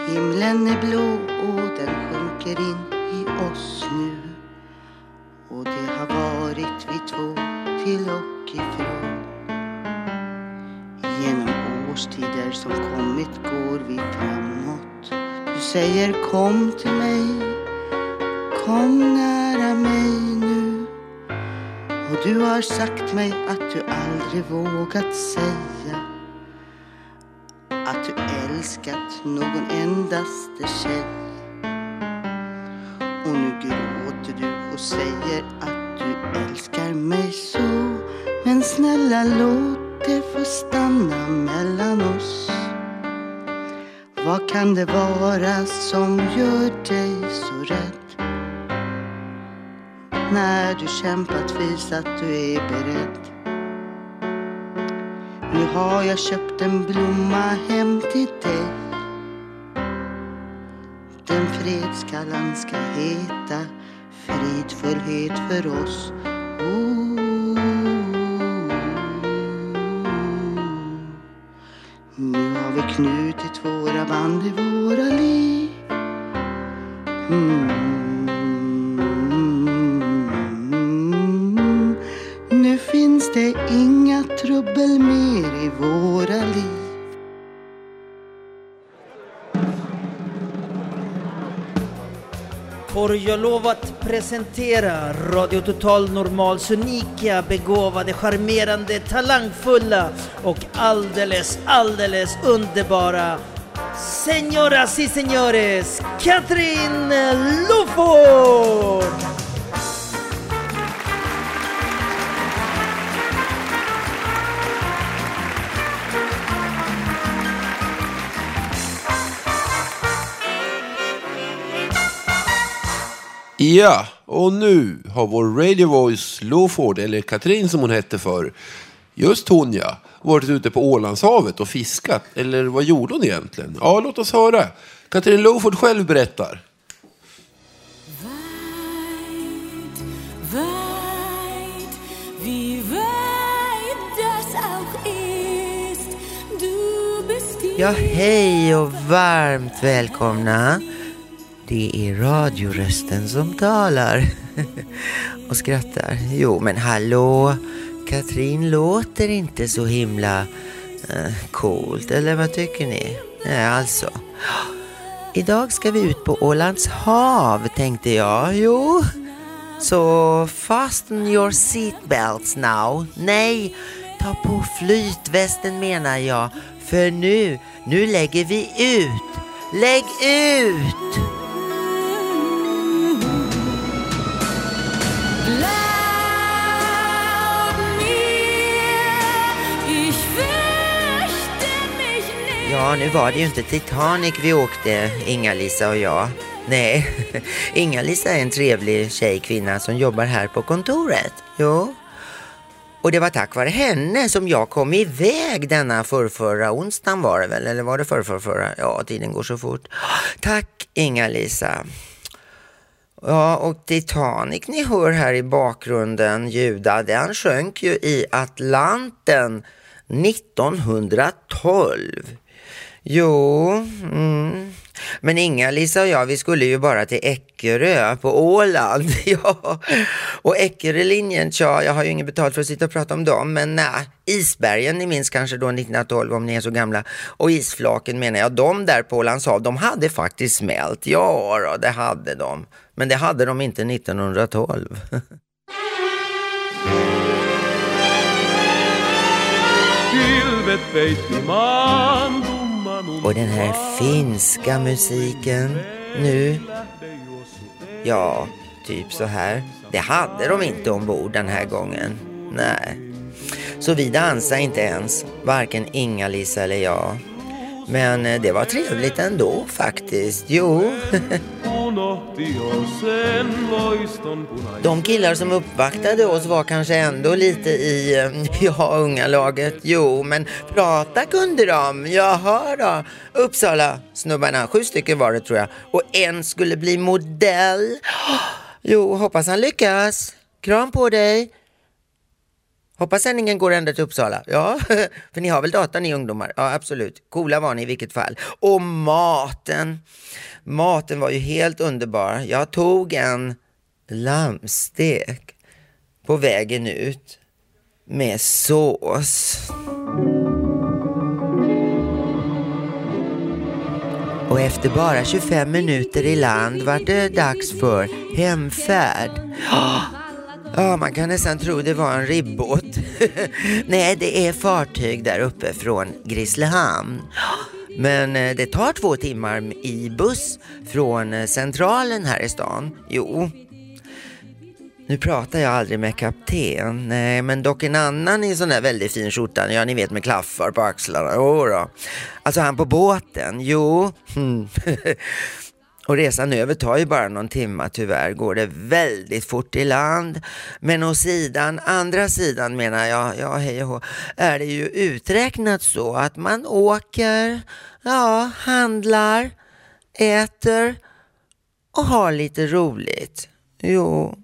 Himlen är blå sjunker in i oss nu. Och det har varit vi två till och ifrån. Genom årstider som kommit går vi framåt. Du säger kom till mig, kom nära mig nu. Och du har sagt mig att du aldrig vågat säga att du älskat någon endaste tjej. Gråter du och säger att du älskar mig så. Men snälla låt det få stanna mellan oss. Vad kan det vara som gör dig så rädd? När du kämpat visat du är beredd. Nu har jag köpt en blomma hem till dig. Den fredskallan ska heta fridfullhet för oss. Nu har vi knutit våra band i vår jag lov att presentera Radio Total Normals unika, begåvade, charmerande, talangfulla och alldeles, alldeles underbara Señoras y señores, Katrin Loford! Ja, och nu har vår Radio Voice Loford, eller Katrin som hon hette för, just hon ja, varit ute på Ålandshavet och fiskat. Eller vad gjorde hon egentligen? Ja, låt oss höra. Katrin Loford själv berättar. Ja, hej och varmt välkomna. Det är radiorösten som talar och skrattar. Jo, men hallå, Katrin låter inte så himla eh, coolt, eller vad tycker ni? Nej, alltså. Idag ska vi ut på Ålands hav, tänkte jag. Jo, så fasten your seatbelts now. Nej, ta på flytvästen menar jag. För nu, nu lägger vi ut. Lägg ut! Ja, nu var det ju inte Titanic vi åkte, Inga-Lisa och jag. Nej, Inga-Lisa är en trevlig tjej, kvinna som jobbar här på kontoret. Jo. Och det var tack vare henne som jag kom iväg denna förrförra onsdagen var det väl? Eller var det förrförra? Ja, tiden går så fort. Tack Inga-Lisa. Ja, och Titanic ni hör här i bakgrunden ljuda, den sjönk ju i Atlanten 1912. Jo, mm. men Inga-Lisa och jag, vi skulle ju bara till Eckerö på Åland. ja. Och Eckerölinjen, tja, jag har ju inget betalt för att sitta och prata om dem, men nej, isbergen, ni minns kanske då 1912 om ni är så gamla, och isflaken menar jag, de där på Ålands hav, de hade faktiskt smält. Ja, då, det hade de. Men det hade de inte 1912. Och den här finska musiken nu. Ja, typ så här. Det hade de inte ombord den här gången. Nej. Så vi dansade inte ens, varken Inga-Lisa eller jag. Men eh, det var trevligt ändå faktiskt. Jo. unohti jo sen loiston punaisen. De killar som uppvaktade oss var kanske ändå lite i, eh, ja, unga laget. Jo, men prata kunde de. Jaha då. Uppsala snubbarna, sju stycken var det tror jag. Och en skulle bli modell. Jo, hoppas han lyckas. Kram på dig. Hoppas sändningen går ända till Uppsala. Ja, för ni har väl data ni ungdomar? Ja, absolut. Coola var ni i vilket fall. Och maten. Maten var ju helt underbar. Jag tog en lammstek på vägen ut med sås. Och efter bara 25 minuter i land var det dags för hemfärd. Ah! Ja, man kan nästan tro det var en ribbåt. Nej, det är fartyg där uppe från Grisslehamn. Men eh, det tar två timmar i buss från eh, centralen här i stan. Jo. Nu pratar jag aldrig med kapten, nej, men dock en annan i sån där väldigt fin skjorta, ja ni vet med klaffar på axlarna, jo då. Alltså han på båten, jo. Hmm. Och resan över tar ju bara någon timma tyvärr, går det väldigt fort i land. Men å sidan, andra sidan menar jag, ja hej och hå, är det ju uträknat så att man åker, ja, handlar, äter och har lite roligt. Jo,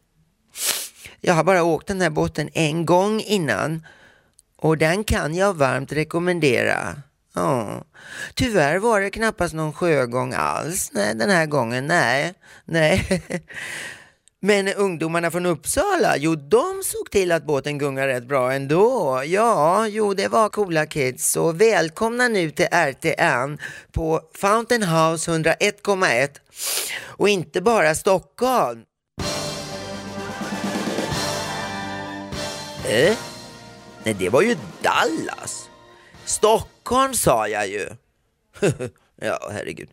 jag har bara åkt den här båten en gång innan och den kan jag varmt rekommendera. Ja. Tyvärr var det knappast någon sjögång alls nej, den här gången. Nej, nej. Men ungdomarna från Uppsala, jo de såg till att båten gungade rätt bra ändå. Ja, jo det var coola kids. Så välkomna nu till RTN på Fountain House 101,1 och inte bara Stockholm. Eh? Nej, det var ju Dallas. Stockholm sa jag ju. ja, herregud.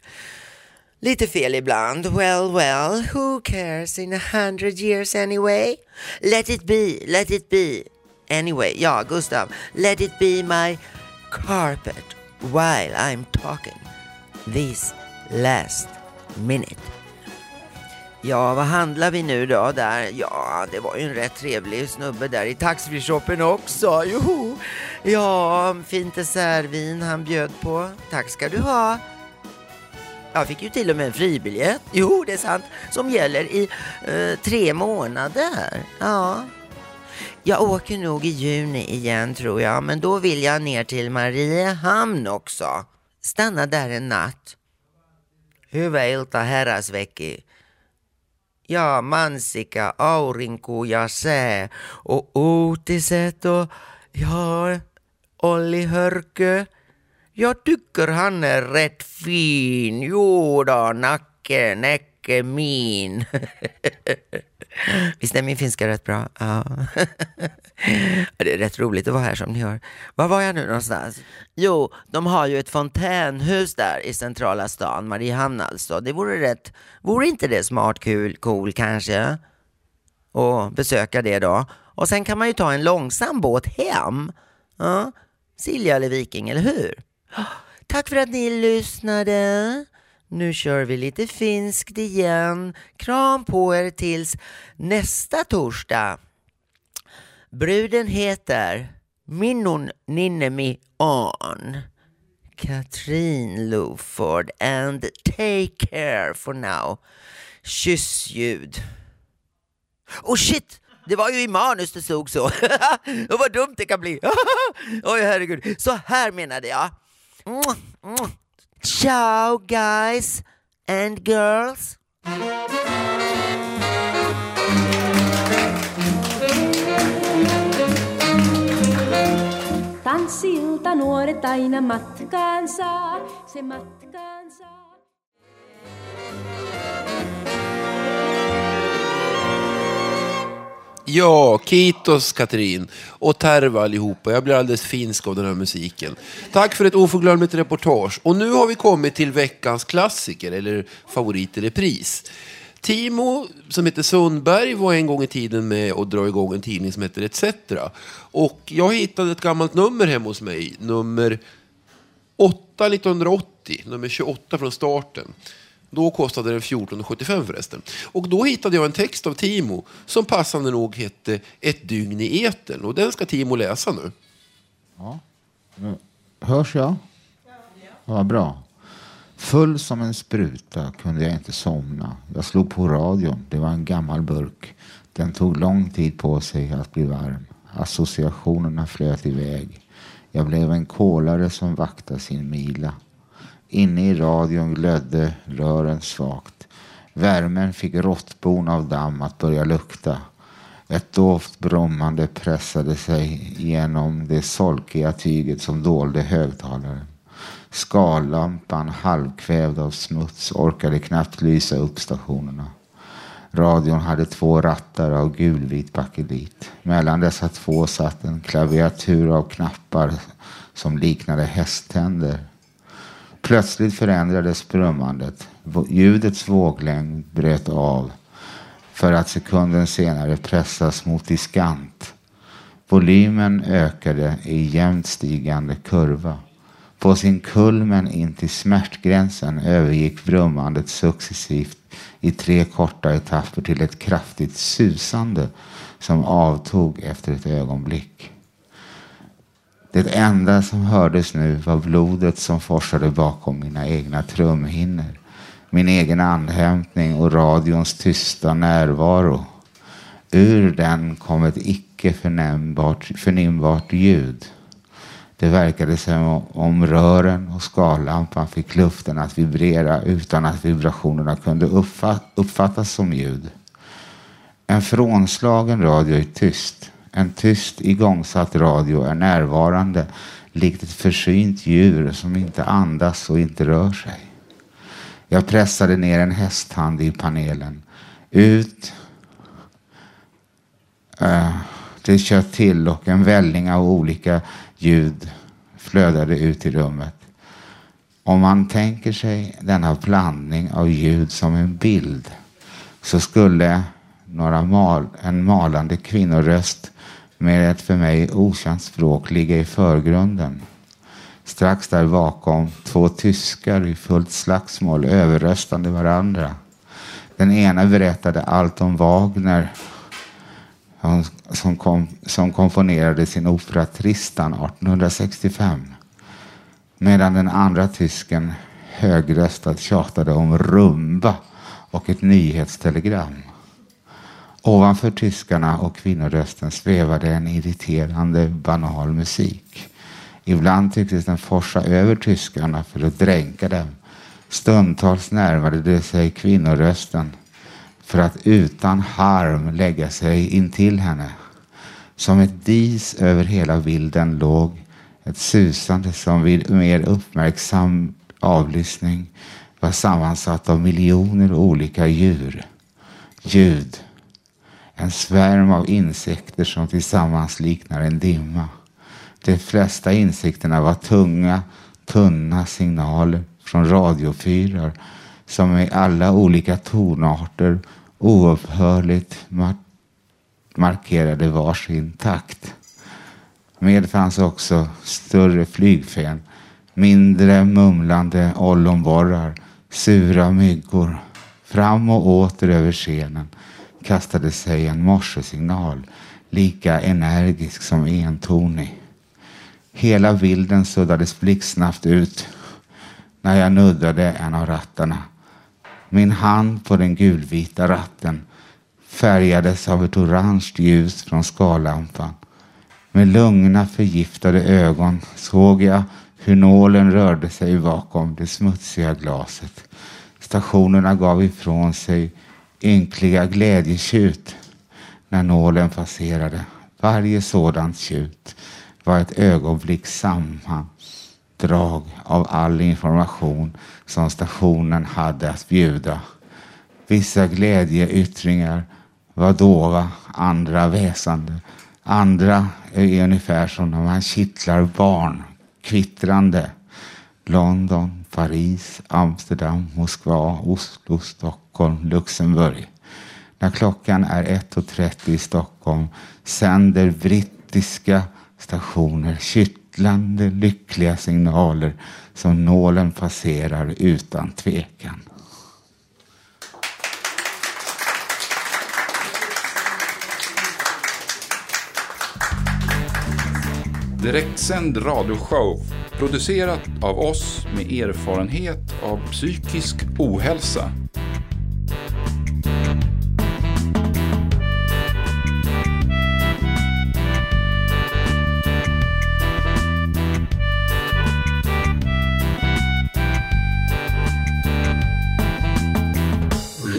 Lite fel ibland. Well, well, who cares in a hundred years anyway? Let it be, let it be. Anyway, ja, Gustav, let it be my carpet while I'm talking this last minute. Ja, vad handlar vi nu då där? Ja, det var ju en rätt trevlig snubbe där i taxfree-shoppen också. Joho! Ja, fint dessertvin han bjöd på. Tack ska du ha. Jag fick ju till och med en fribiljett. Jo, det är sant. Som gäller i eh, tre månader. Ja. Jag åker nog i juni igen tror jag, men då vill jag ner till Mariehamn också. Stanna där en natt. Hyvää ilta herrasväki. Ja, Mansika, aurinko ja sää och uutiset och ja, Olli Hörkö. Jag tycker han är rätt fin. Jo då, nacke, näcke, min. Visst är min finska rätt bra? Ja. Det är rätt roligt att vara här som ni hör. Var var jag nu någonstans? Jo, de har ju ett fontänhus där i centrala stan, Mariehamn alltså. Det vore rätt, vore inte det smart, kul, cool kanske? Och besöka det då. Och sen kan man ju ta en långsam båt hem. Ja, Silja eller Viking, eller hur? Tack för att ni lyssnade. Nu kör vi lite finskt igen. Kram på er tills nästa torsdag. Bruden heter Minun Ninnemi On. Katrin Loford and take care for now. Kyssljud. Oh shit! Det var ju i manus det stod så. Och vad dumt det kan bli. Oj herregud. Så här menade jag. Ciao guys and girls. Tanssilta nuoret aina matkaansa, se matkaansa. Ja, Kitos Katrin och Terva allihopa. Jag blir alldeles finsk av den här musiken. Tack för ett oförglömligt reportage. Och nu har vi kommit till veckans klassiker, eller favorit i repris. Timo, som heter Sundberg, var en gång i tiden med och dra igång en tidning som heter ETC. Och jag hittade ett gammalt nummer hemma hos mig, nummer 8 1980, nummer 28 från starten. Då kostade den 14,75 förresten. Och då hittade jag en text av Timo som passande nog hette Ett dygn i etern. Och den ska Timo läsa nu. Hörs jag? Ja, bra. Full som en spruta kunde jag inte somna. Jag slog på radion. Det var en gammal burk. Den tog lång tid på sig att bli varm. Associationerna flöt iväg. Jag blev en kolare som vaktar sin mila. Inne i radion glödde rören svagt. Värmen fick råttbon av damm att börja lukta. Ett dovt brummande pressade sig genom det solkiga tyget som dolde högtalaren. Skallampan, halvkvävd av smuts, orkade knappt lysa upp stationerna. Radion hade två rattar av gulvit bakelit. Mellan dessa två satt en klaviatur av knappar som liknade hästtänder. Plötsligt förändrades brummandet. Ljudets våglängd bröt av för att sekunden senare pressas mot diskant. Volymen ökade i jämnt stigande kurva. På sin kulmen in till smärtgränsen övergick brummandet successivt i tre korta etapper till ett kraftigt susande som avtog efter ett ögonblick. Det enda som hördes nu var blodet som forsade bakom mina egna trumhinnor. Min egen andhämtning och radions tysta närvaro. Ur den kom ett icke förnimbart ljud. Det verkade som om rören och skallampan fick luften att vibrera utan att vibrationerna kunde uppfattas som ljud. En frånslagen radio är tyst. En tyst igångsatt radio är närvarande likt ett försynt djur som inte andas och inte rör sig. Jag pressade ner en hästhand i panelen. Ut. Uh, det kött till och en välling av olika ljud flödade ut i rummet. Om man tänker sig denna blandning av ljud som en bild så skulle några mal, en malande kvinnoröst med ett för mig okänt språk ligga i förgrunden. Strax där bakom två tyskar i fullt slagsmål överröstande varandra. Den ena berättade allt om Wagner som, kom, som komponerade sin opera Tristan 1865. Medan den andra tysken högröstat tjatade om rumba och ett nyhetstelegram. Ovanför tyskarna och kvinnorösten svävade en irriterande banal musik. Ibland tycktes den forsa över tyskarna för att dränka dem. Stundtals närmade det sig kvinnorösten för att utan harm lägga sig intill henne. Som ett dis över hela bilden låg ett susande som vid mer uppmärksam avlyssning var sammansatt av miljoner olika djur. Ljud. En svärm av insekter som tillsammans liknar en dimma. De flesta insekterna var tunga, tunna signaler från radiofyrar som i alla olika tonarter oupphörligt mar- markerade varsin takt. Med fanns också större flygfän, mindre mumlande ollonborrar, sura myggor. Fram och åter över scenen kastade sig en morsesignal, lika energisk som entonig. Hela bilden suddades blixtsnabbt ut när jag nuddade en av rattarna. Min hand på den gulvita ratten färgades av ett orange ljus från skallampan. Med lugna förgiftade ögon såg jag hur nålen rörde sig bakom det smutsiga glaset. Stationerna gav ifrån sig ynkliga glädjetjut när nålen passerade. Varje sådant tjut var ett ögonblicks sammandrag av all information som stationen hade att bjuda. Vissa glädjeyttringar var dova, andra väsande. Andra är ungefär som när man kittlar barn, kvittrande. London, Paris, Amsterdam, Moskva, Oslo, Stockholm, Luxemburg. När klockan är 1.30 i Stockholm sänder brittiska stationer kittlande lyckliga signaler som nålen passerar utan tvekan. Direktsänd radioshow producerat av oss med erfarenhet av psykisk ohälsa.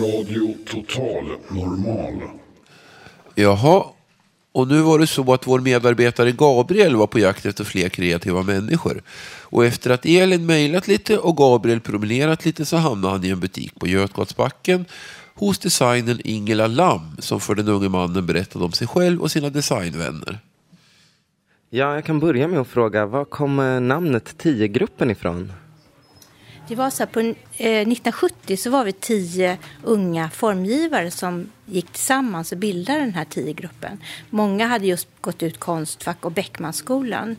Radio Total Normal. Jaha, och nu var det så att vår medarbetare Gabriel var på jakt efter fler kreativa människor. Och efter att Elin mejlat lite och Gabriel promenerat lite så hamnade han i en butik på Götgatsbacken hos designern Ingela Lam som för den unge mannen berättade om sig själv och sina designvänner. Ja, jag kan börja med att fråga, var kommer namnet 10-gruppen ifrån? Det var så här, på eh, 1970 så var vi tio unga formgivare som gick tillsammans och bildade den här tio gruppen. Många hade just gått ut Konstfack och Beckmansskolan.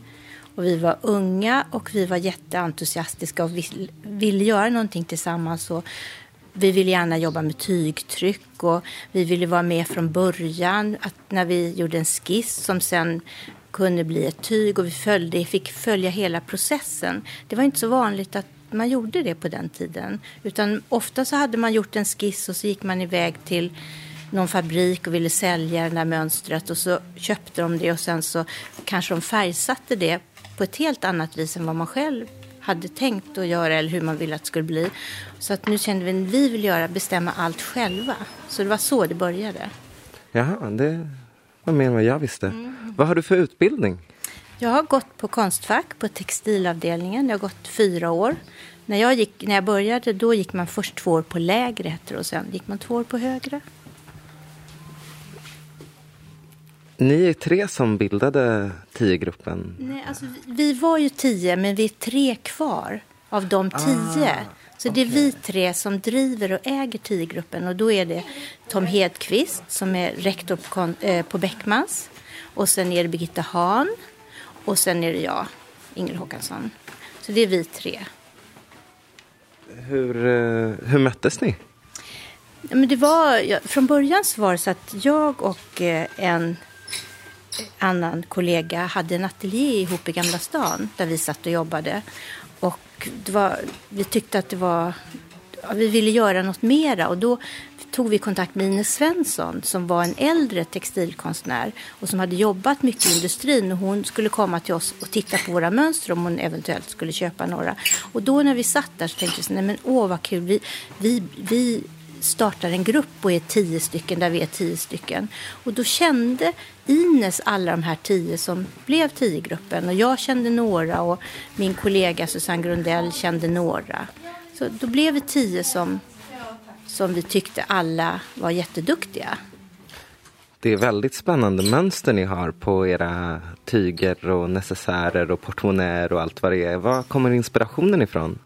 Och vi var unga och vi var jätteentusiastiska och vill, ville göra någonting tillsammans. Och vi ville gärna jobba med tygtryck och vi ville vara med från början. Att när vi gjorde en skiss som sen kunde bli ett tyg och vi följde, fick följa hela processen. Det var inte så vanligt att man gjorde det på den tiden. Utan ofta så hade man gjort en skiss och så gick man iväg till någon fabrik och ville sälja det där mönstret och så köpte de det och sen så kanske de färgsatte det på ett helt annat vis än vad man själv hade tänkt att göra eller hur man ville att det skulle bli. Så att nu kände vi att vi vill göra, bestämma allt själva. Så det var så det började. Jaha, det var mer än vad jag visste. Vad har du för utbildning? Jag har gått på Konstfack på textilavdelningen. Jag har gått fyra år. När jag, gick, när jag började då gick man först två år på lägre heter och sen gick man två år på högre. Ni är tre som bildade 10-gruppen. Nej, alltså, vi, var ju tio, men vi är tre kvar av de tio. så det är vi tre som driver och äger 10-gruppen. Och då är det Tom Hedqvist som är rektor på, eh, på Beckmans. Och sen är det Birgitta Hahn. Och sen är det jag, Ingrid Håkansson. Så det är vi tre. Hur, eh, hur möttes ni? Men det var, från början så var det så att jag och eh, en annan kollega hade en ateljé ihop i Gamla stan där vi satt och jobbade. Och var, vi tyckte att det var, vi ville göra något mera och då tog vi kontakt med Ines Svensson som var en äldre textilkonstnär och som hade jobbat mycket i industrin och hon skulle komma till oss och titta på våra mönster om hon eventuellt skulle köpa några. Och då när vi satt där så tänkte vi så, nej men åh vad kul, vi, vi, vi startar en grupp och är tio stycken där vi är tio stycken. Och då kände Ines alla de här tio som blev tio-gruppen och jag kände några och min kollega Susanne Grundell kände några. Så då blev vi tio som, som vi tyckte alla var jätteduktiga. Det är väldigt spännande mönster ni har på era tyger och necessärer och portmonnäer och allt vad det är. Var kommer inspirationen ifrån?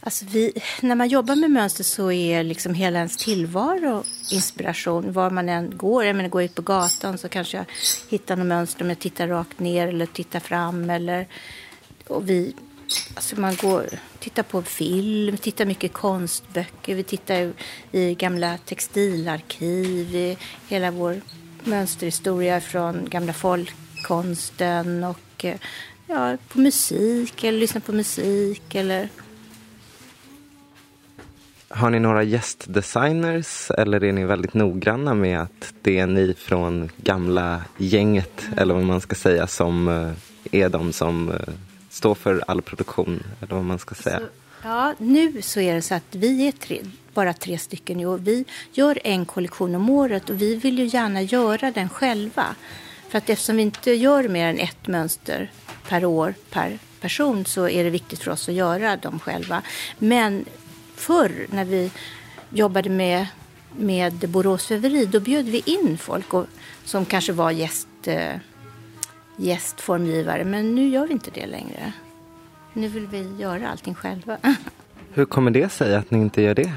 Alltså vi, när man jobbar med mönster så är liksom hela ens tillvaro inspiration. Var man än går, jag menar, går ut på gatan så kanske jag hittar något mönster om jag tittar rakt ner eller tittar fram. Eller, och vi, alltså man går, tittar på film, tittar mycket konstböcker, vi tittar i, gamla textilarkiv, i hela vår mönsterhistoria från gamla folkkonsten och eh, ja, på musik eller lyssnar på musik eller Har ni några gästdesigners eller är ni väldigt noggranna med att det är ni från gamla gänget eller vad man ska säga som eh, är de som eh, står för all produktion eller vad man ska säga? Ja, nu så är det så att vi är tre, bara tre stycken och vi gör en kollektion om året och vi vill ju gärna göra den själva. För att eftersom vi inte gör mer än ett mönster per år per person så är det viktigt för oss att göra dem själva. Men förr när vi jobbade med, med Borås väveri då bjöd vi in folk och, som kanske var gäst, eh, gästformgivare. Men nu gör vi inte det längre. Nu vill vi göra allting själva. Hur kommer det sig att ni inte gör det?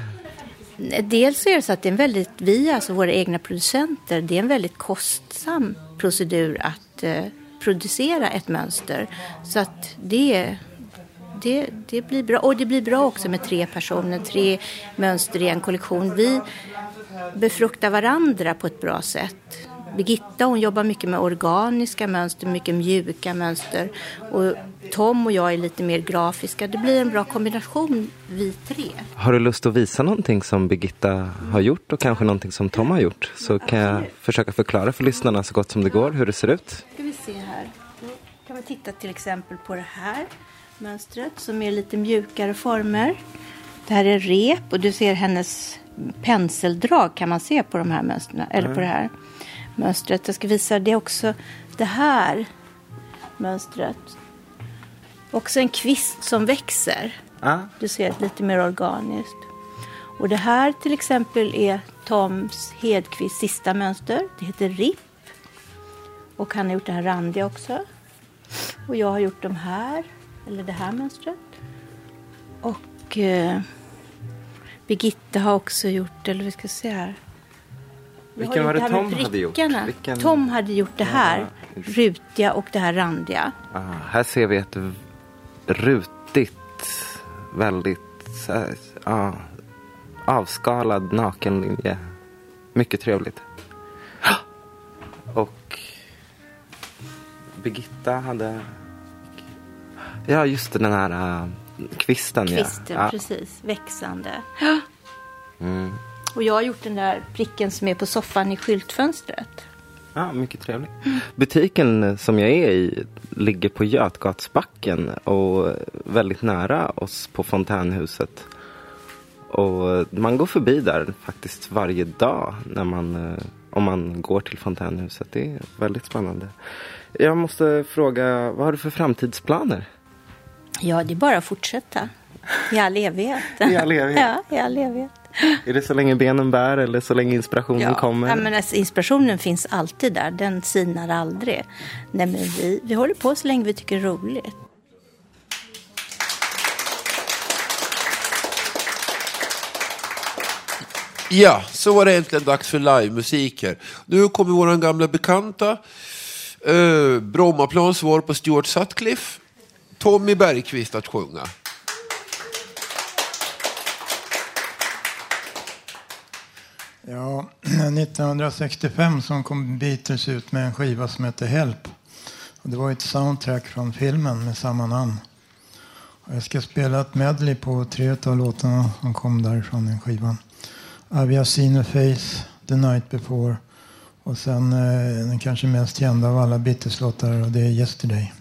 Dels är det så att det är en väldigt, vi alltså våra egna producenter, det är en väldigt kostsam procedur att eh, producera ett mönster. Så att det, det, det blir bra. Och det blir bra också med tre personer, tre mönster i en kollektion. Vi befruktar varandra på ett bra sätt. Birgitta hon jobbar mycket med organiska mönster, mycket mjuka mönster. Och Tom och jag är lite mer grafiska. Det blir en bra kombination, vi tre. Har du lust att visa någonting som Birgitta har gjort och kanske någonting som Tom har gjort? Så kan jag försöka förklara för lyssnarna så gott som det går hur det ser ut. ska vi se här. Då kan man titta till exempel på det här mönstret som är lite mjukare former. Det här är rep och du ser hennes penseldrag kan man se på de här mönstren, eller på det här mönstret. Jag ska visa det också det här mönstret. Också en kvist som växer. Ah. Du ser lite mer organiskt. Och det här till exempel är Toms Hedqvists sista mönster. Det heter RIP. Och han har gjort det här randiga också. Och jag har gjort de här, eller det här mönstret. Och eh, Birgitta har också gjort, eller vi ska se här. Vilken var det Tom hade gjort? Vilken- Tom hade gjort det här, rutiga och det här randiga. Ah, här ser vi ett rutigt, väldigt här, ja, avskalad nakenlinje. Mycket trevligt. Och Birgitta hade... Ja, just den här äh, kvisten. Kvisten, ja. ja. precis. Växande. Mm. Och jag har gjort den där pricken som är på soffan i skyltfönstret. Ja, mycket trevligt. Butiken som jag är i ligger på Götgatsbacken och väldigt nära oss på Fontänhuset. Och man går förbi där faktiskt varje dag när man, eh, om man går till Fontänhuset. Det är väldigt spännande. Jag måste fråga, vad har du för framtidsplaner? Ja, det är bara att fortsätta. I all evighet. I all evighet. ja, i all evighet. Är det så länge benen bär eller så länge inspirationen Ja, kommer? ja, men alltså, inspirationen finns alltid där. Den sinar aldrig. Nej, men vi, vi håller på så länge vi tycker det är roligt. Ja, så var det äntligen dags för livemusik här. Nu kommer vår gamla bekanta uh, Brommaplans svar på Stuart Sutcliffe, Tommy Bergqvist att sjunga. Ja, 1965 så kom Beatles ut med en skiva som hette Help. Och det var ett soundtrack från filmen med samma namn. Och jag ska spela ett medley på tre av låtarna som kom därifrån den skivan. I've seen a face the night before? Och sen eh, den kanske mest kända av alla Beatles-låtar och det är Yesterday.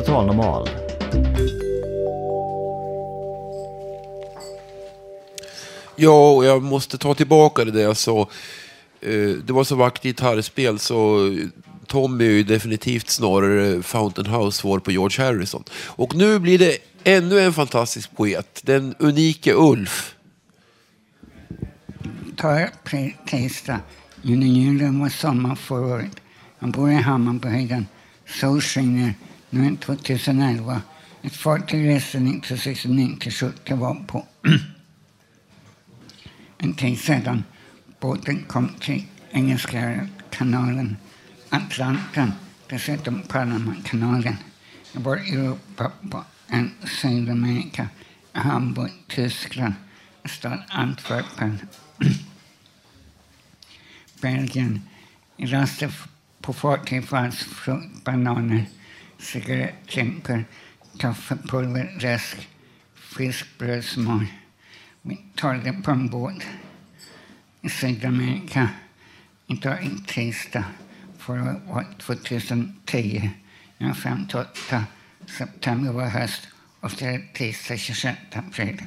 Radio Total Normal. Ja, och jag måste ta tillbaka det där jag sa. Eh, Det var så vackert gitarrspel så Tommy är ju definitivt snarare Fountain House-svar på George Harrison. Och nu blir det ännu en fantastisk poet, den unike Ulf. tisdag. Innan julen var sommar förra året. Jag bor i Hammarbyhöjden. Sol skiner. Nu är det 2011. Ett fartyg reste 1969 till 70 var på. en tid sedan. Båten kom till Engelska kanalen, Atlanten, dessutom Panamakanalen. Jag var i Europa på en Sydamerika, Hamburg, Tyskland, stad Antwerpen. Belgien. I raster på fartyg fanns frukt, bananer, cigarettklimpor, kaffepulver, läsk, fiskbrödsmör. Vi talade på en båt i Sydamerika. Idag är tisdag. Förra året, 2010. Den 58 september var höst och det är tisdag 26 april.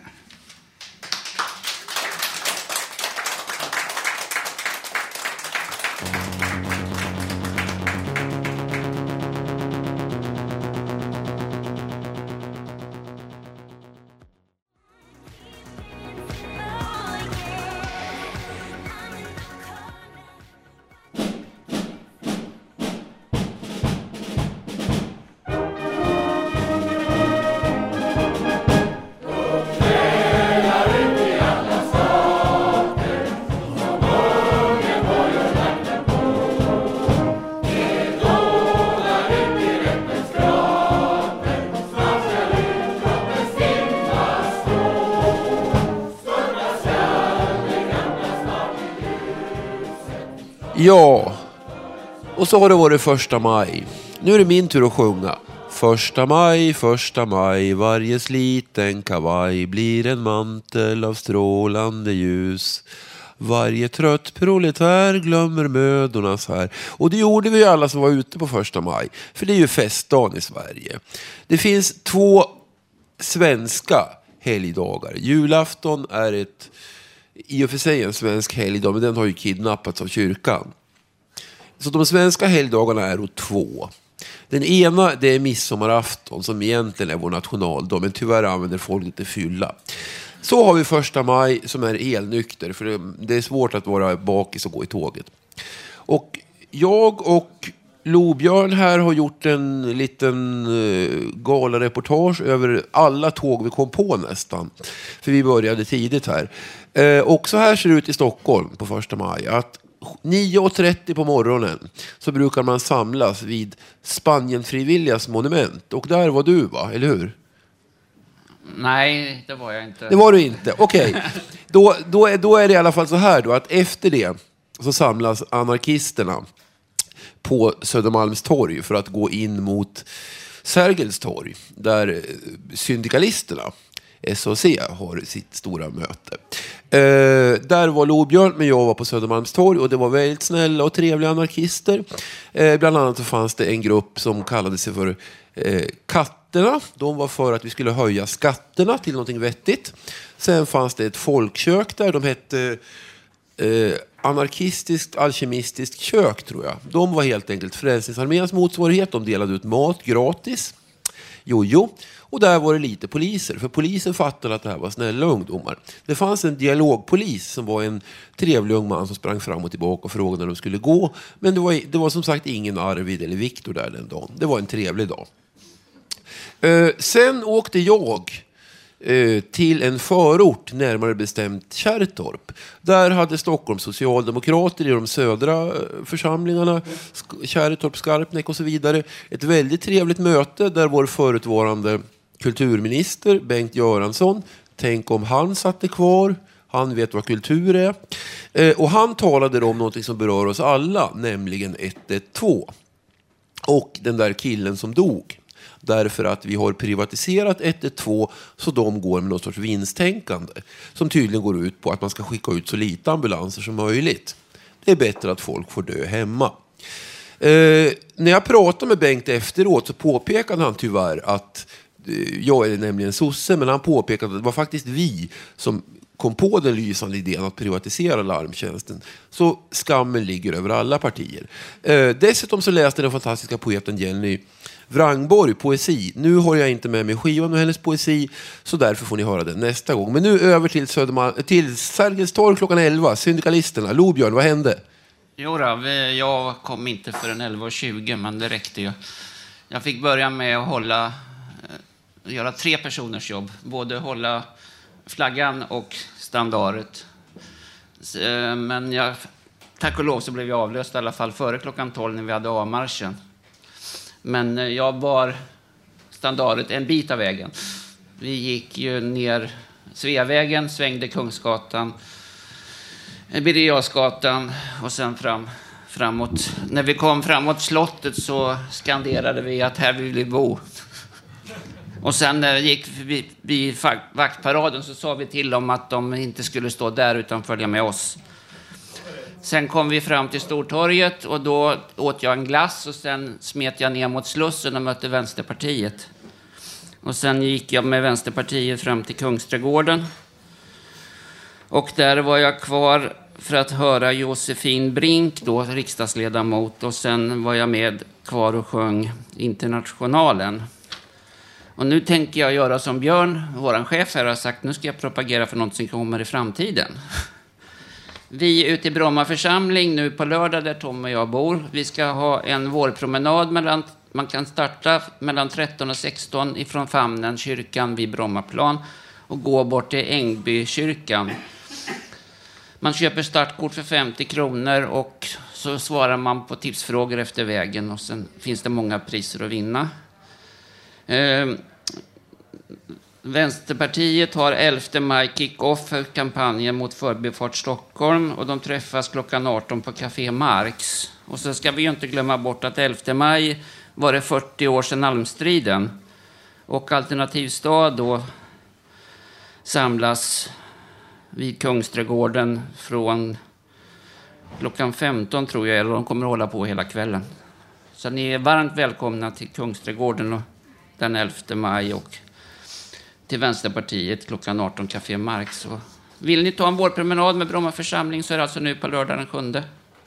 Ja, och så har det varit första maj. Nu är det min tur att sjunga. Första maj, första maj, varje sliten kavaj blir en mantel av strålande ljus. Varje trött proletär glömmer mödornas här. Och det gjorde vi ju alla som var ute på första maj. För det är ju festdagen i Sverige. Det finns två svenska helgdagar. Julafton är ett i och för sig en svensk helgdag, men den har ju kidnappats av kyrkan. Så de svenska helgdagarna är då två. Den ena det är midsommarafton som egentligen är vår nationaldag, men tyvärr använder folk lite fylla. Så har vi första maj som är elnykter, för det- det är svårt att vara bakis och gå i tåget. Och jag och Lobjörn här har gjort en liten uh, galareportage över alla tåg vi kom på nästan. För vi började tidigt här. Eh, och så här ser det ut i Stockholm på första maj. Att 9.30 på morgonen så brukar man samlas vid Spanienfrivilligas monument. Och där var du va, eller hur? Nej, det var jag inte. Det var du inte. Okej. Då, då, är, då är det i alla fall så här då att efter det så samlas anarkisterna på Södermalmstorg för att gå in mot Sergels torg där eh, syndikalisterna, SOC, har sitt stora möte. Eh, där var Lobjörn, men jag var på Södermalmstorg och det var väldigt snälla och trevliga anarkister. Eh, bland annat så fanns det en grupp som kallade sig för eh, Katterna. De var för att vi skulle höja skatterna till någonting vettigt. Sen fanns det ett folkkök där. De hette eh, Anarkistiskt alkemistiskt kök, tror jag. De var helt enkelt Frälsningsarméns motsvarighet. De delade ut mat gratis. Jojo. Och där var det lite poliser, för polisen fattade att det här var snälla ungdomar. Det fanns en dialogpolis som var en trevlig ung man som sprang fram och tillbaka och frågade när de skulle gå. Men det var, det var som sagt ingen Arvid eller Viktor där den dagen. Det var en trevlig dag. Eh, sen åkte jag Eh, till en förort, närmare bestämt Kärrtorp. Där hade Stockholms socialdemokrater i de södra eh, församlingarna, Kärrtorp, Skarpnäck och så vidare, ett väldigt trevligt möte där vår förutvarande kulturminister Bengt Göransson, tänk om han satte kvar, han vet vad kultur är. Eh, och han talade om något som berör oss alla, nämligen 112 och den där killen som dog. Därför att vi har privatiserat 112 så de går med någon sorts vinsttänkande. Som tydligen går ut på att man ska skicka ut så lite ambulanser som möjligt. Det är bättre att folk får dö hemma. Eh, när jag pratade med Bengt efteråt så påpekade han tyvärr att eh, jag är nämligen sosse, men han påpekade att det var faktiskt vi som kom på den lysande idén att privatisera larmtjänsten. Så skammen ligger över alla partier. Eh, dessutom så läste den fantastiska poeten Jenny Wrangborg poesi. Nu har jag inte med mig skivan och hennes poesi, så därför får ni höra den nästa gång. Men nu över till, Södermal- till Sergels torg klockan 11. Syndikalisterna. Lobjörn, vad hände? Jo då, vi- jag kom inte förrän 11.20, men det räckte ju. Jag fick börja med att hålla, eh, göra tre personers jobb. Både hålla flaggan och standaret. Eh, men jag, tack och lov så blev jag avlöst i alla fall före klockan 12 när vi hade A-marschen. Men eh, jag bar standardet en bit av vägen. Vi gick ju ner Sveavägen, svängde Kungsgatan, Birger Jarlsgatan och sen fram, framåt. När vi kom framåt slottet så skanderade vi att här vill vi bo. Och sen eh, när vi gick vid, vid vaktparaden så sa vi till dem att de inte skulle stå där utan följa med oss. Sen kom vi fram till Stortorget och då åt jag en glass och sen smet jag ner mot Slussen och mötte Vänsterpartiet. Och sen gick jag med Vänsterpartiet fram till Kungsträdgården. Och där var jag kvar för att höra Josefin Brink, då riksdagsledamot, och sen var jag med kvar och sjöng Internationalen. Och nu tänker jag göra som Björn, vår chef här, har sagt. Nu ska jag propagera för något som kommer i framtiden. Vi är ute i Bromma församling nu på lördag där Tom och jag bor. Vi ska ha en vårpromenad mellan, man kan starta mellan 13 och 16 ifrån Famnen, kyrkan vid Brommaplan och gå bort till Ängbykyrkan. Man köper startkort för 50 kronor och så svarar man på tipsfrågor efter vägen och sen finns det många priser att vinna. Ehm, Vänsterpartiet har 11 maj kick-off för kampanjen mot Förbifart Stockholm och de träffas klockan 18 på Café Marx. Och så ska vi ju inte glömma bort att 11 maj var det 40 år sedan Almstriden. Och Alternativ stad då samlas vid Kungsträdgården från klockan 15 tror jag, eller de kommer att hålla på hela kvällen. Så ni är varmt välkomna till Kungsträdgården den 11 maj och till Vänsterpartiet klockan 18 Café Marx. Och vill ni ta en vårpromenad med Bromma församling så är det alltså nu på lördag den 7.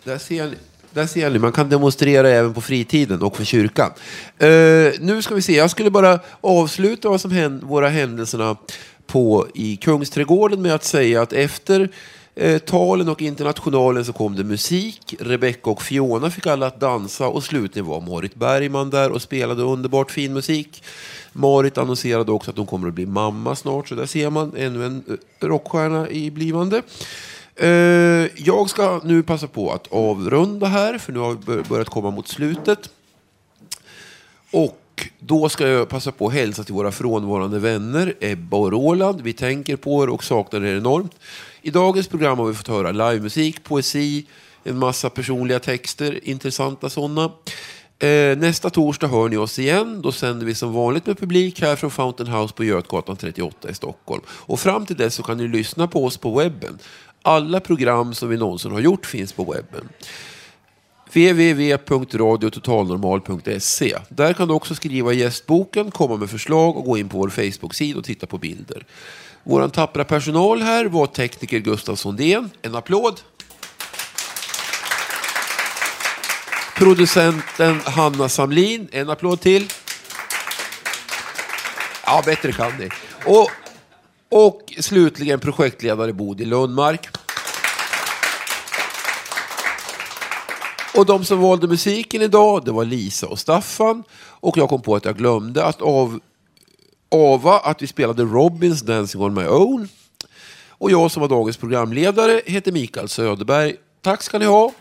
Där ser ni. Där ser ni, man kan demonstrera även på fritiden och för kyrkan. Uh, nu ska vi se, jag skulle bara avsluta vad som händ, våra händelserna på, i Kungsträdgården med att säga att efter eh, talen och internationalen så kom det musik. Rebecca och Fiona fick alla att dansa och slutligen var Marit Bergman där och spelade underbart fin musik. Marit annonserade också att hon kommer att bli mamma snart, så där ser man ännu en eh, rockstjärna i blivande. Eh, jag ska nu passa på att avrunda här, för nu har vi börjat komma mot slutet. Och då ska jag passa på att hälsa till våra frånvarande vänner Ebba och Roland. Vi tänker på er och saknar er enormt. I dagens program har vi fått höra livemusik, poesi, en massa personliga texter, intressanta sådana. Eh, nästa torsdag hör ni oss igen. Då sänder vi som vanligt med publik här från Fountain House på Götgatan 38 i Stockholm. Och fram till dess så kan ni lyssna på oss på webben. Alla program som vi någonsin har gjort finns på webben www.radiototalnormal.se. Där kan du också skriva i gästboken, komma med förslag och gå in på vår Facebook-sida och titta på bilder. Vår tappra personal här var tekniker Gustav Sondén. En applåd. Producenten Hanna Samlin. En applåd till. Ja, bättre kan ni. Och, och slutligen projektledare Bodil Lundmark. Och de som valde musiken idag, det var Lisa och Staffan. Och jag kom på att jag glömde att av, ava att vi spelade Robins Dancing on my own. Och jag som var dagens programledare heter Mikael Söderberg. Tack ska ni ha.